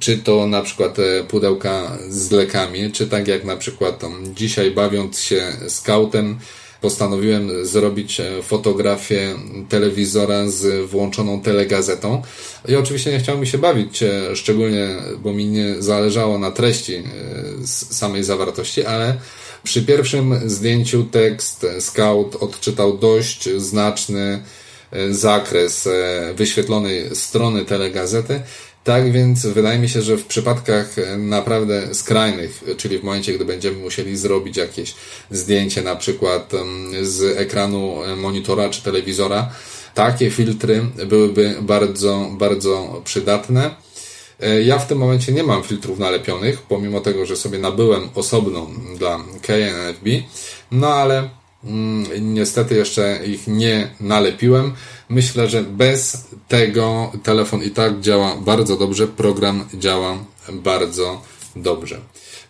czy to na przykład e, pudełka z lekami, czy tak jak na przykład dzisiaj bawiąc się scoutem, postanowiłem zrobić e, fotografię telewizora z włączoną telegazetą. I oczywiście nie chciało mi się bawić, e, szczególnie, bo mi nie zależało na treści e, samej zawartości, ale przy pierwszym zdjęciu tekst Scout odczytał dość znaczny zakres wyświetlonej strony telegazety tak więc wydaje mi się, że w przypadkach naprawdę skrajnych, czyli w momencie, gdy będziemy musieli zrobić jakieś zdjęcie na przykład z ekranu monitora czy telewizora, takie filtry byłyby bardzo, bardzo przydatne. E, ja w tym momencie nie mam filtrów nalepionych, pomimo tego, że sobie nabyłem osobną dla KNFB, no ale niestety jeszcze ich nie nalepiłem. Myślę, że bez tego telefon i tak działa bardzo dobrze, program działa bardzo dobrze.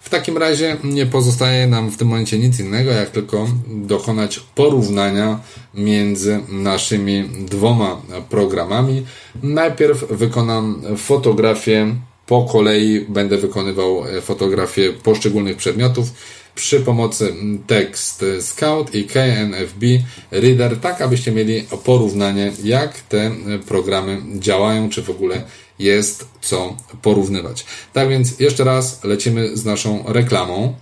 W takim razie nie pozostaje nam w tym momencie nic innego, jak tylko dokonać porównania między naszymi dwoma programami. Najpierw wykonam fotografię po kolei, będę wykonywał fotografię poszczególnych przedmiotów przy pomocy Text Scout i KNFB Reader, tak abyście mieli porównanie, jak te programy działają, czy w ogóle jest co porównywać. Tak więc jeszcze raz lecimy z naszą reklamą.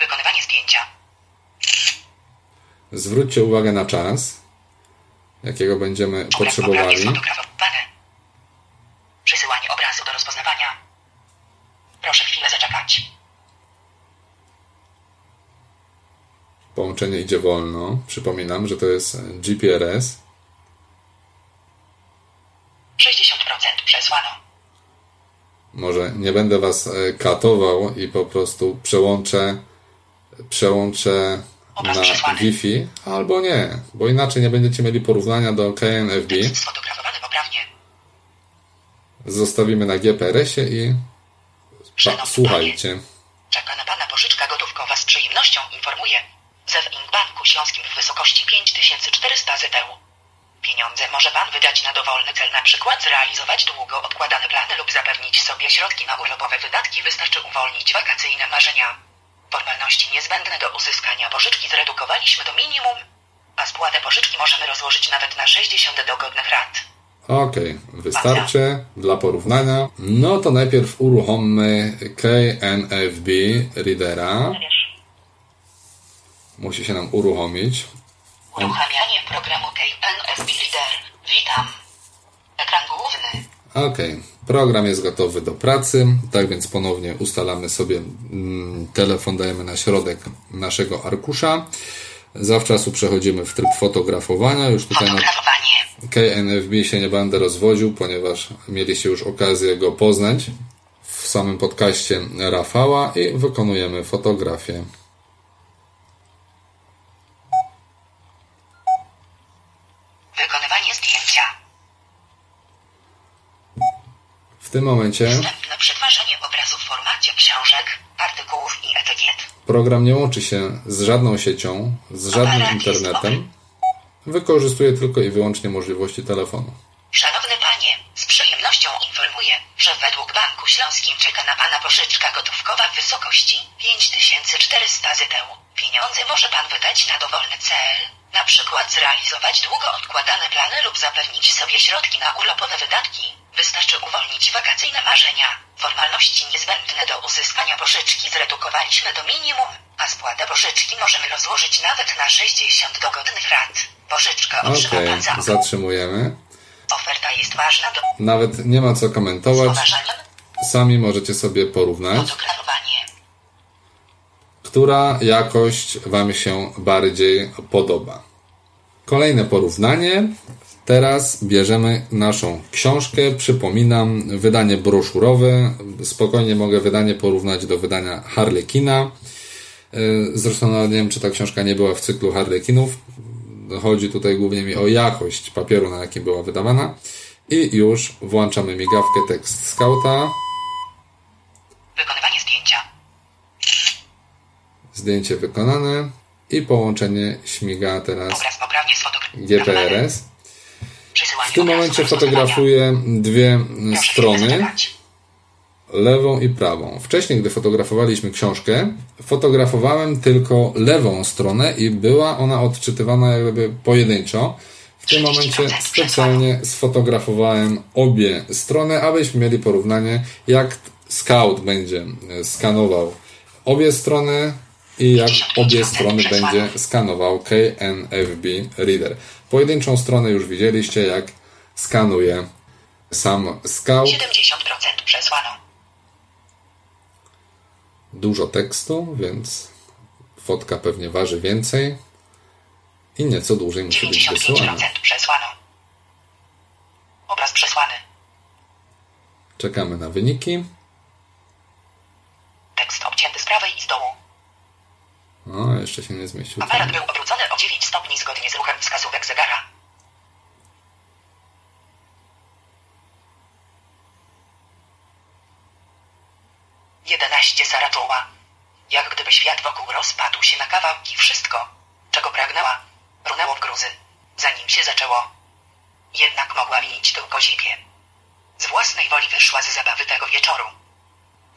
Wykonywanie zdjęcia. Zwróćcie uwagę na czas, jakiego będziemy potrzebowali. Przesyłanie obrazu do rozpoznawania. Proszę chwilę zaczekać. Połączenie idzie wolno. Przypominam, że to jest GPRS. 60% przesłano. Może nie będę Was e, katował i po prostu przełączę przełączę Obraz na przesłany. Wi-Fi, albo nie, bo inaczej nie będziecie mieli porównania do KNFB. Zostawimy na GPRS-ie i Szanowny słuchajcie. panie, Czeka na pana pożyczka gotówkowa z przyjemnością informuje. Zew Ink Banku Śląskim w wysokości 5400 ZTU. Pieniądze może pan wydać na dowolny cel, na przykład zrealizować długo odkładane plany lub zapewnić sobie środki na urlopowe wydatki. Wystarczy uwolnić wakacyjne marzenia. Formalności niezbędne do uzyskania pożyczki zredukowaliśmy do minimum, a spłatę pożyczki możemy rozłożyć nawet na 60 dogodnych rat. Ok, wystarczy dla porównania. No to najpierw uruchommy KNFB Readera. Musi się nam uruchomić. Uruchamianie programu KNFB Reader. Witam. Ekran główny. Ok, program jest gotowy do pracy, tak więc ponownie ustalamy sobie mm, telefon, dajemy na środek naszego arkusza. Zawczasu przechodzimy w tryb fotografowania. Już tutaj na. KNFB się nie będę rozwodził, ponieważ mieliście już okazję go poznać w samym podcaście Rafała i wykonujemy fotografię. Wykonywanie zdjęcia. W tym momencie Wstępne przetwarzanie obrazu w formacie książek, artykułów i etykiet. program nie łączy się z żadną siecią, z żadnym internetem. Wykorzystuje tylko i wyłącznie możliwości telefonu. Szanowny panie, z przyjemnością informuję, że według Banku Śląskim czeka na Pana pożyczka gotówkowa w wysokości 5400 ZEU. Pieniądze może Pan wydać na dowolny cel, na przykład zrealizować długo odkładane plany lub zapewnić sobie środki na urlopowe wydatki. Wystarczy uwolnić wakacyjne marzenia. Formalności niezbędne do uzyskania pożyczki zredukowaliśmy do minimum, a spłatę pożyczki możemy rozłożyć nawet na 60 dogodnych rat. Pożyczka otrzyma Pan za zatrzymujemy. Oferta jest ważna do Nawet nie ma co komentować. Sami możecie sobie porównać, która jakość Wam się bardziej podoba. Kolejne porównanie. Teraz bierzemy naszą książkę. Przypominam, wydanie broszurowe. Spokojnie mogę wydanie porównać do wydania Harlekina. Yy, Zresztą nawet nie wiem, czy ta książka nie była w cyklu Harlekinów. Chodzi tutaj głównie mi o jakość papieru, na jakim była wydawana. I już włączamy migawkę tekst skauta. wykonywanie zdjęcia, Zdjęcie wykonane i połączenie śmiga teraz GPRS. W tym momencie fotografuję dwie. Proszę strony, lewą i prawą. Wcześniej, gdy fotografowaliśmy książkę, fotografowałem tylko lewą stronę i była ona odczytywana jakby pojedynczo. W tym momencie specjalnie sfotografowałem obie strony, abyśmy mieli porównanie, jak Scout będzie e, skanował obie strony i jak obie strony będzie skanował KNFB Reader. Pojedynczą stronę już widzieliście, jak skanuje sam Scout. 70% przesłano. Dużo tekstu, więc fotka pewnie waży więcej i nieco dłużej musi być wysłana. 95% przesłano. Obraz przesłany. Czekamy na wyniki. Tekst obcięty z prawej i z dołu. O, jeszcze się nie zmieścił. Aparat był obrócony o 9 stopni zgodnie z ruchem wskazówek zegara. Jedenaście Sara czuła. Jak gdyby świat wokół rozpadł się na kawałki. Wszystko, czego pragnęła, runęło w gruzy, zanim się zaczęło. Jednak mogła winić tylko siebie. Z własnej woli wyszła z zabawy tego wieczoru.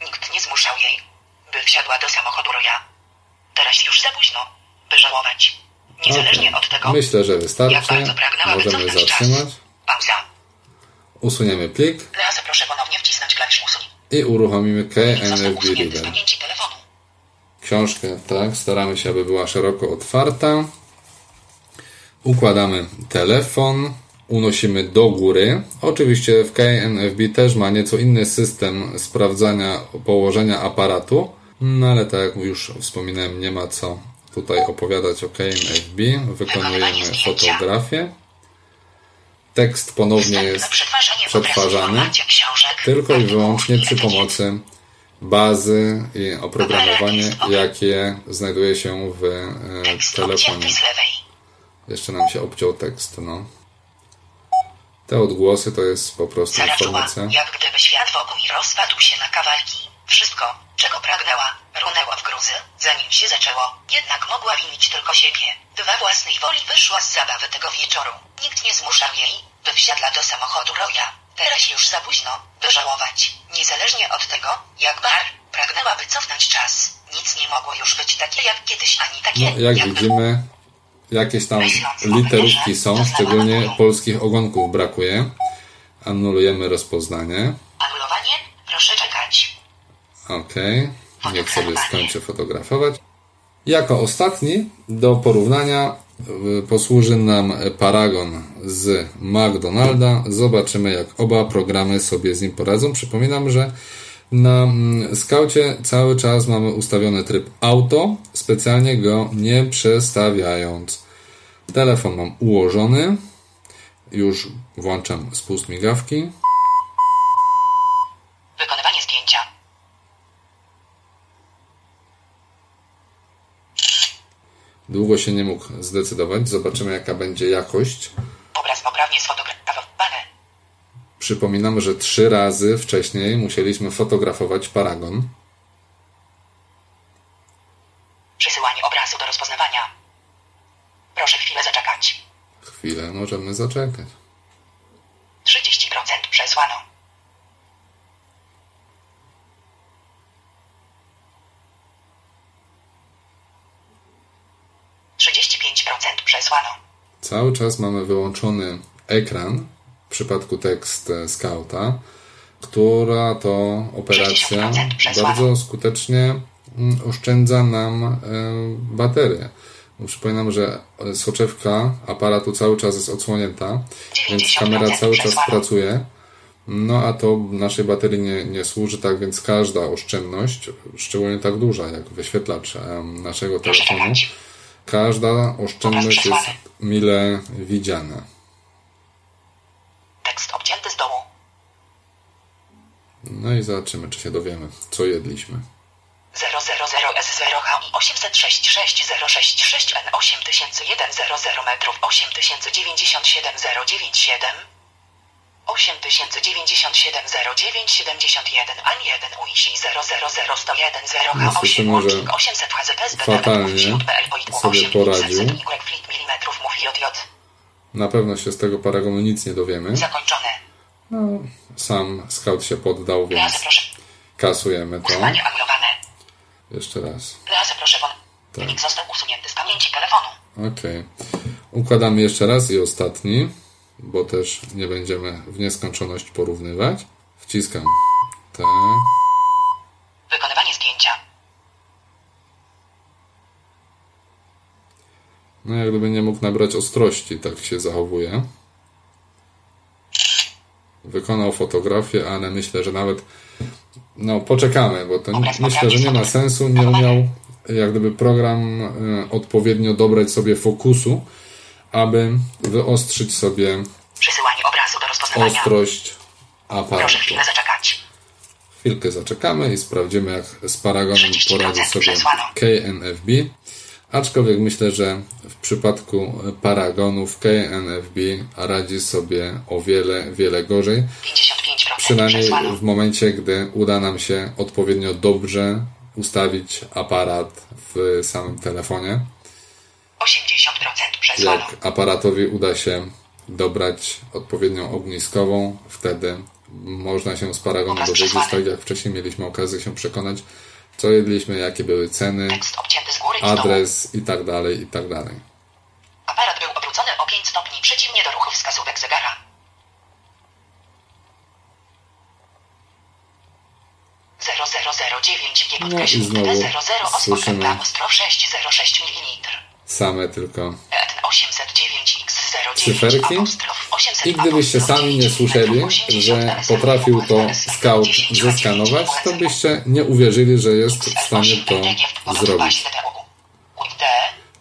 Nikt nie zmuszał jej, by wsiadła do samochodu Roya. Teraz już za późno, by żałować. Niezależnie Okej. od tego, Myślę, że wystarczy. Możemy wycofać czas. zatrzymać. Pauza. Usuniemy plik Teraz proszę ponownie wcisnąć klawisz usuń. i uruchomimy KNFB Reader. Książkę, tak, staramy się, aby była szeroko otwarta. Układamy telefon, unosimy do góry. Oczywiście w KNFB też ma nieco inny system sprawdzania położenia aparatu, no ale tak jak już wspominałem, nie ma co tutaj opowiadać o KNFB. Wykonujemy fotografię. Tekst ponownie jest przetwarzany tylko i wyłącznie przy pomocy bazy i oprogramowanie, jakie znajduje się w e, telefonie. Jeszcze nam się obciął tekst, no. Te odgłosy to jest po prostu informacja. jak gdyby świat wokół rozpadł się na kawałki. Wszystko, czego pragnęła, runęło w gruzy, zanim się zaczęło. Jednak mogła winić tylko siebie. Dwa własnej woli wyszła z zabawy tego wieczoru. Nikt nie zmuszał jej, by wsiadła do samochodu Roya. Teraz już za późno, by żałować. Niezależnie od tego, jak bar, pragnęła wycofnąć czas. Nic nie mogło już być takie jak kiedyś, ani takie, No, jak jakby widzimy, jakieś tam literówki są, szczególnie polskich ogonków brakuje. Anulujemy rozpoznanie. Anulowanie? Proszę czekać. Ok, niech sobie skończy fotografować. Jako ostatni do porównania posłuży nam Paragon z McDonalda. Zobaczymy, jak oba programy sobie z nim poradzą. Przypominam, że na mm, skaucie cały czas mamy ustawiony tryb auto, specjalnie go nie przestawiając. Telefon mam ułożony. Już włączam spust migawki. Wykonywanie zdjęcia. Długo się nie mógł zdecydować. Zobaczymy, jaka będzie jakość. Obraz poprawnie sfotografowany. Przypominam, że trzy razy wcześniej musieliśmy fotografować paragon. Przesyłanie obrazu do rozpoznawania. Proszę chwilę zaczekać. Chwilę, możemy zaczekać. 30% przesłano. Cały czas mamy wyłączony ekran w przypadku tekst e, Scouta, która to operacja 60% przesłano. bardzo skutecznie mm, oszczędza nam e, baterię. Przypominam, że e, soczewka aparatu cały czas jest odsłonięta, więc 90% kamera cały czas pracuje. No a to naszej baterii nie, nie służy, tak więc każda oszczędność, szczególnie tak duża jak wyświetlacz naszego telefonu. Każda oszczędność jest mile widziana. Tekst obcięty z dołu. No i zobaczymy, czy się dowiemy, co jedliśmy. 000S0HI 866 N 8101 metrów 8097 097 8097 0971 An 1 UISI 000 101 0 No, H8 słyszymy, że łącznik 800 HZPSB fatalnie sobie poradził. Y Na pewno się z tego paragonu nic nie dowiemy. zakończone. No, sam scout się poddał, więc kasujemy to. Jeszcze raz. Razy proszę pon. Wynik został usunięty z pamięci telefonu. Ok. Układamy jeszcze raz i ostatni, bo też nie będziemy w nieskończoność porównywać. Wciskam T. Wykonywanie zdjęcia. No jak gdyby nie mógł nabrać ostrości, tak się zachowuje. Wykonał fotografię, ale myślę, że nawet no poczekamy, bo to myślę, że nie ma sensu. Nie umiał jak gdyby program e, odpowiednio dobrać sobie fokusu, aby wyostrzyć sobie Przesyłanie obrazu do rozpoznawania. ostrość Proszę aparatu. chwilę zaczekać. Chwilkę zaczekamy i sprawdzimy, jak z Paragonem 30% poradzi sobie przesłano. KNFB. Aczkolwiek myślę, że w przypadku Paragonów KNFB radzi sobie o wiele, wiele gorzej. 55% Przynajmniej przesłano. w momencie, gdy uda nam się odpowiednio dobrze ustawić aparat w samym telefonie. 80% przesłano. Jak aparatowi uda się dobrać odpowiednią ogniskową, wtedy można się z Paragonu dowiedzieć, tak jak wcześniej mieliśmy okazję się przekonać, co jedliśmy, jakie były ceny, adres i tak dalej, i tak dalej. Aparat był obrócony o 5 stopni przeciwnie do ruchu wskazówek zegara. Zero zero zero dziewięć G No i znowu T zero zero słyszymy- osmokręta ostrow 606 mm. Same tylko ETN 809 X 09 cyferki. apostrof 800 I gdybyście sami nie słyszeli, że potrafił to scout zeskanować, to byście nie uwierzyli, że jest w stanie to zrobić.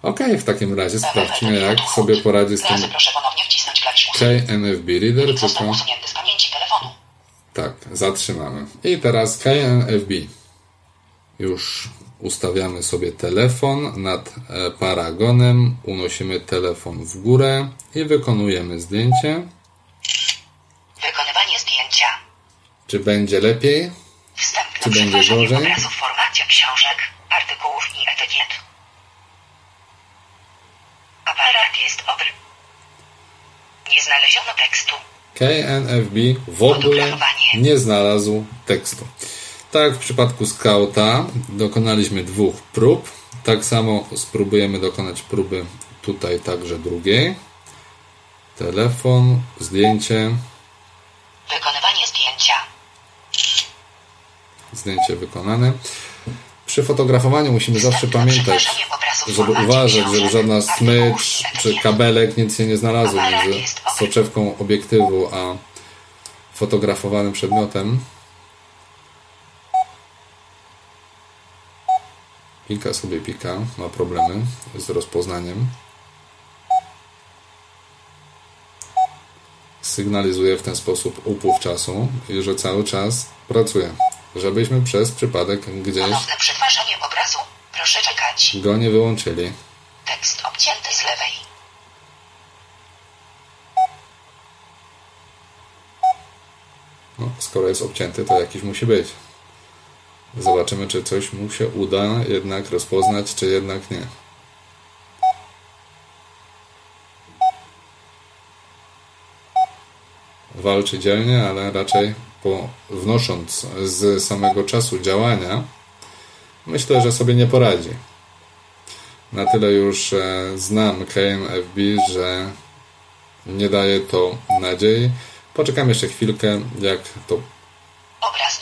Ok, w takim razie sprawdźmy, jak sobie poradzi z tym. KNFB Reader, tylko tak, zatrzymamy. I teraz KNFB. Już ustawiamy sobie telefon nad e, paragonem, unosimy telefon w górę i wykonujemy zdjęcie. Wykonywanie zdjęcia. Czy będzie lepiej? Wstępne Czy będzie gorzej? obrazu w formacie książek, artykułów i etykiet. Aparat jest obry. Nie znaleziono tekstu. KNFB w ogóle nie znalazł tekstu. Tak jak w przypadku Scouta dokonaliśmy dwóch prób. Tak samo spróbujemy dokonać próby tutaj także drugiej. Telefon, zdjęcie, Wykonywanie zdjęcia. zdjęcie wykonane. Przy fotografowaniu musimy zawsze pamiętać, żeby uważać, żeby żadna smycz czy kabelek nic się nie znalazło między soczewką obiektywu a fotografowanym przedmiotem. Pika sobie pika, ma problemy z rozpoznaniem. Sygnalizuje w ten sposób upływ czasu i że cały czas pracuje. Żebyśmy przez przypadek gdzieś Ponowne przetwarzanie obrazu. Proszę czekać. go nie wyłączyli. Tekst obcięty z lewej. No, skoro jest obcięty, to jakiś musi być. Zobaczymy, czy coś mu się uda jednak rozpoznać, czy jednak nie. Walczy dzielnie, ale raczej po, wnosząc z samego czasu działania, myślę, że sobie nie poradzi. Na tyle już e, znam KNFB, że nie daje to nadziei. Poczekam jeszcze chwilkę, jak to... Obraz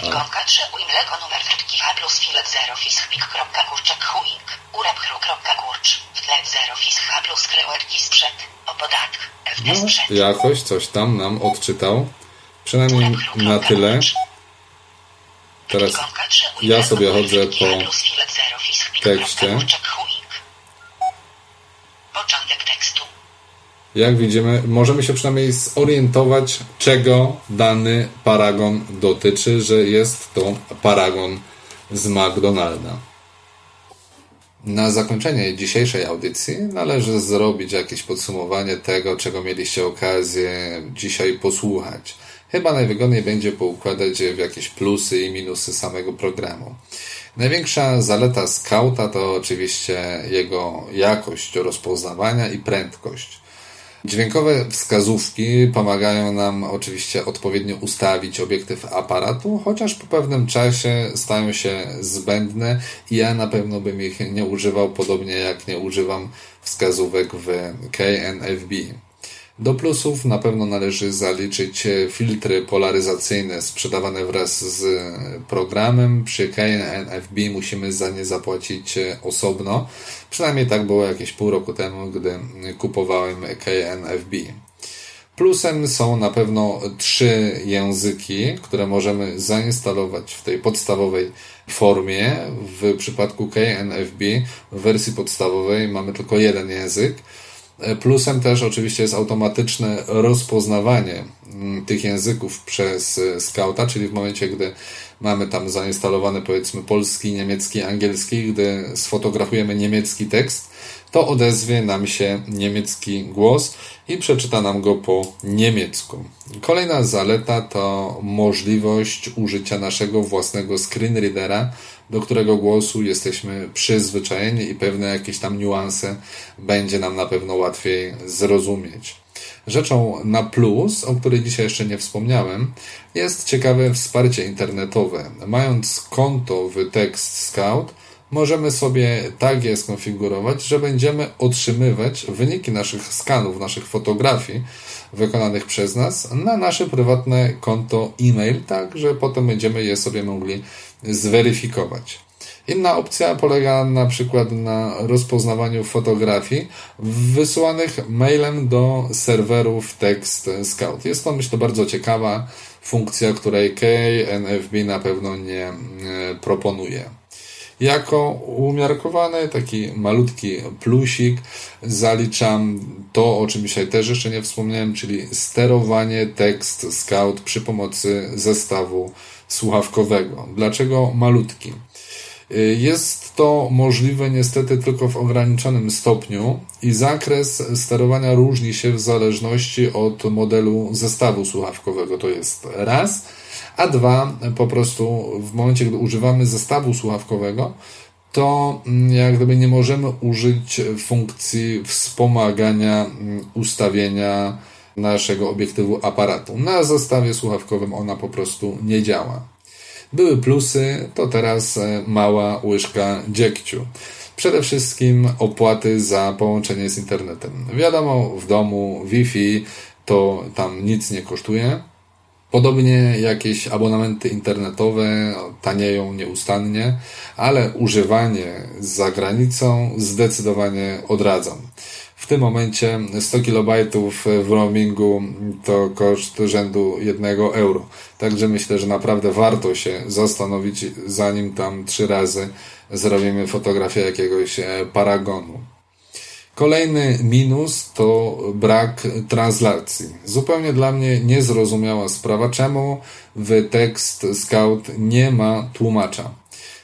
Frytki.3 Uimleko numer frytki H plus filet 0 fisk big.kurczek 0 H plus sprzed FD sprzed. Jakoś coś tam nam odczytał. Przynajmniej na tyle. Teraz ja sobie chodzę po tekście. Jak widzimy, możemy się przynajmniej zorientować, czego dany paragon dotyczy, że jest to paragon z McDonalda. Na zakończenie dzisiejszej audycji należy zrobić jakieś podsumowanie tego, czego mieliście okazję dzisiaj posłuchać. Chyba najwygodniej będzie poukładać w jakieś plusy i minusy samego programu. Największa zaleta Scouta to oczywiście jego jakość rozpoznawania i prędkość. Dźwiękowe wskazówki pomagają nam oczywiście odpowiednio ustawić obiektyw aparatu, chociaż po pewnym czasie stają się zbędne i ja na pewno bym ich nie używał, podobnie jak nie używam wskazówek w KNFB. Do plusów na pewno należy zaliczyć filtry polaryzacyjne sprzedawane wraz z programem. Przy KNFB musimy za nie zapłacić osobno. Przynajmniej tak było jakieś pół roku temu, gdy kupowałem KNFB. Plusem są na pewno trzy języki, które możemy zainstalować w tej podstawowej formie. W przypadku KNFB w wersji podstawowej mamy tylko jeden język. Plusem też oczywiście jest automatyczne rozpoznawanie mm, tych języków przez Scouta, czyli w momencie, gdy mamy tam zainstalowany powiedzmy polski, niemiecki, angielski, gdy sfotografujemy niemiecki tekst, to odezwie nam się niemiecki głos i przeczyta nam go po niemiecku. Kolejna zaleta to możliwość użycia naszego własnego screenreadera, do którego głosu jesteśmy przyzwyczajeni i pewne jakieś tam niuanse będzie nam na pewno łatwiej zrozumieć. Rzeczą na plus, o której dzisiaj jeszcze nie wspomniałem, jest ciekawe wsparcie internetowe. Mając konto w Text Scout, możemy sobie tak je skonfigurować, że będziemy otrzymywać wyniki naszych skanów, naszych fotografii wykonanych przez nas na nasze prywatne konto e-mail, tak że potem będziemy je sobie mogli zweryfikować. Inna opcja polega na przykład na rozpoznawaniu fotografii wysyłanych mailem do serwerów Text Scout. Jest to myślę bardzo ciekawa funkcja, której KNFB na pewno nie e, proponuje. Jako umiarkowany taki malutki plusik zaliczam to, o czym dzisiaj też jeszcze nie wspomniałem, czyli sterowanie tekst Scout przy pomocy zestawu słuchawkowego. Dlaczego malutki? Jest to możliwe niestety tylko w ograniczonym stopniu i zakres sterowania różni się w zależności od modelu zestawu słuchawkowego. To jest raz, a dwa, po prostu w momencie, gdy używamy zestawu słuchawkowego, to jak gdyby nie możemy użyć funkcji wspomagania ustawienia naszego obiektywu aparatu. Na zestawie słuchawkowym ona po prostu nie działa. Były plusy, to teraz mała łyżka dziegciu. Przede wszystkim opłaty za połączenie z internetem. Wiadomo, w domu Wi-Fi to tam nic nie kosztuje. Podobnie jakieś abonamenty internetowe tanieją nieustannie, ale używanie za granicą zdecydowanie odradzam. W tym momencie 100 KB w roamingu to koszt rzędu 1 euro. Także myślę, że naprawdę warto się zastanowić, zanim tam trzy razy zrobimy fotografię jakiegoś paragonu. Kolejny minus to brak translacji. Zupełnie dla mnie niezrozumiała sprawa, czemu w tekst Scout nie ma tłumacza.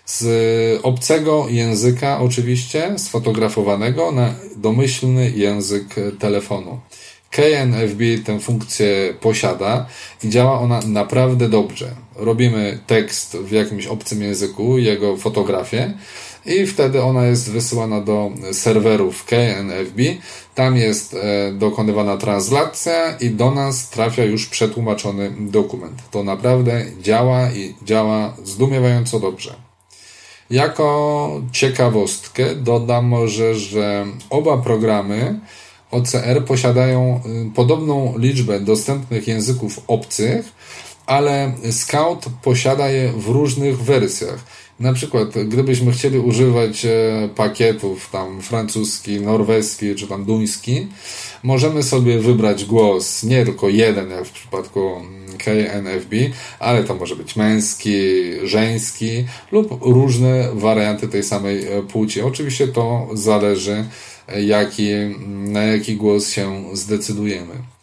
Z obcego języka, oczywiście, sfotografowanego na domyślny język telefonu. KNFB tę funkcję posiada i działa ona naprawdę dobrze. Robimy tekst w jakimś obcym języku, jego fotografię i wtedy ona jest wysyłana do serwerów KNFB. Tam jest e, dokonywana translacja i do nas trafia już przetłumaczony dokument. To naprawdę działa i działa zdumiewająco dobrze. Jako ciekawostkę dodam może, że oba programy OCR posiadają y, podobną liczbę dostępnych języków obcych, ale Scout posiada je w różnych wersjach. Na przykład, gdybyśmy chcieli używać e, pakietów tam francuski, norweski czy tam duński, możemy sobie wybrać głos nie tylko jeden, jak w przypadku mm, KNFB, ale to może być męski, żeński lub różne warianty tej samej e, płci. Oczywiście to zależy, e, jaki, na jaki głos się zdecydujemy.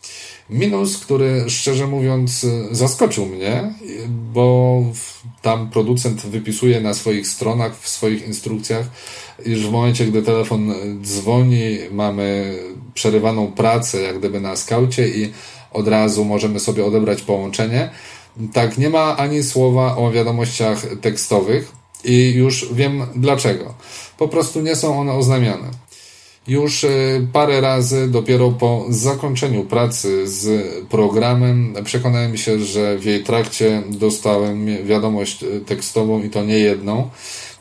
Minus, który szczerze mówiąc zaskoczył mnie, bo tam producent wypisuje na swoich stronach, w swoich instrukcjach, iż w momencie, gdy telefon dzwoni, mamy przerywaną pracę, jak gdyby na skaucie i od razu możemy sobie odebrać połączenie. Tak, nie ma ani słowa o wiadomościach tekstowych i już wiem dlaczego. Po prostu nie są one oznamiane. Już e, parę razy dopiero po zakończeniu pracy z programem przekonałem się, że w jej trakcie dostałem wiadomość e, tekstową i to nie jedną.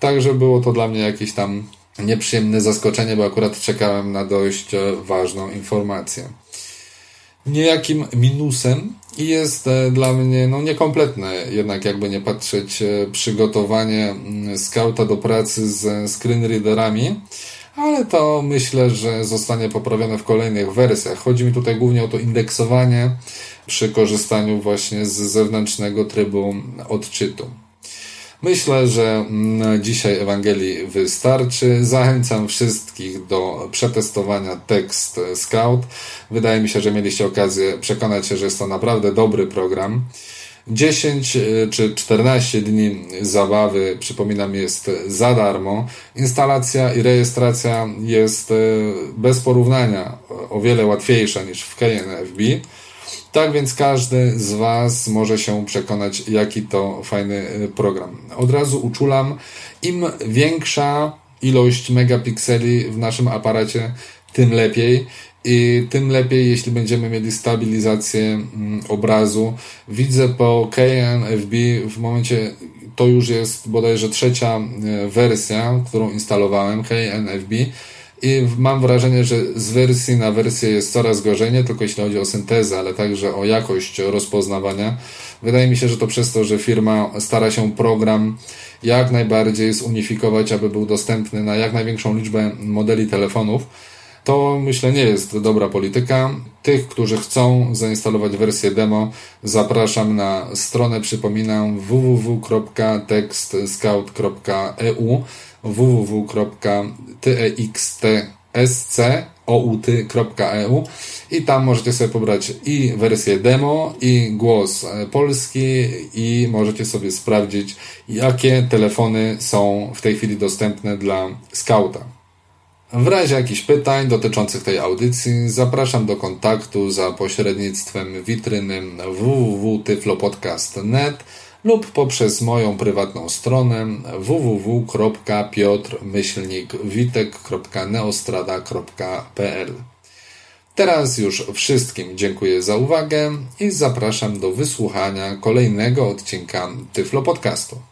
Także było to dla mnie jakieś tam nieprzyjemne zaskoczenie, bo akurat czekałem na dość e, ważną informację. Niejakim minusem jest dla mnie no, niekompletne, jednak jakby nie patrzeć, przygotowanie mm, skauta do pracy z screenreaderami ale to myślę, że zostanie poprawione w kolejnych wersjach. Chodzi mi tutaj głównie o to indeksowanie przy korzystaniu właśnie z zewnętrznego trybu odczytu. Myślę, że dzisiaj Ewangelii wystarczy. Zachęcam wszystkich do przetestowania tekst Scout. Wydaje mi się, że mieliście okazję przekonać się, że jest to naprawdę dobry program. 10 e, czy 14 dni zabawy, przypominam, jest za darmo. Instalacja i rejestracja jest e, bez porównania o wiele łatwiejsza niż w KNFB. Tak więc każdy z Was może się przekonać, jaki to fajny e, program. Od razu uczulam, im większa ilość megapikseli w naszym aparacie, tym lepiej i tym lepiej, jeśli będziemy mieli stabilizację mm, obrazu. Widzę po KNFB w momencie, to już jest bodajże trzecia e, wersja, którą instalowałem, KNFB, i mam wrażenie, że z wersji na wersję jest coraz gorzej, nie tylko jeśli chodzi o syntezę, ale także o jakość rozpoznawania. Wydaje mi się, że to przez to, że firma stara się program jak najbardziej zunifikować, aby był dostępny na jak największą liczbę modeli telefonów to myślę nie jest dobra polityka. Tych, którzy chcą zainstalować wersję demo, zapraszam na stronę, przypominam www.textscout.eu www.textscout.eu i tam możecie sobie pobrać i wersję demo, i głos polski i możecie sobie sprawdzić, jakie telefony są w tej chwili dostępne dla Scouta. W razie jakichś pytań dotyczących tej audycji zapraszam do kontaktu za pośrednictwem witryny www.tyflopodcast.net lub poprzez moją prywatną stronę www.piotr-witek.neostrada.pl Teraz już wszystkim dziękuję za uwagę i zapraszam do wysłuchania kolejnego odcinka Tyflo Podcastu.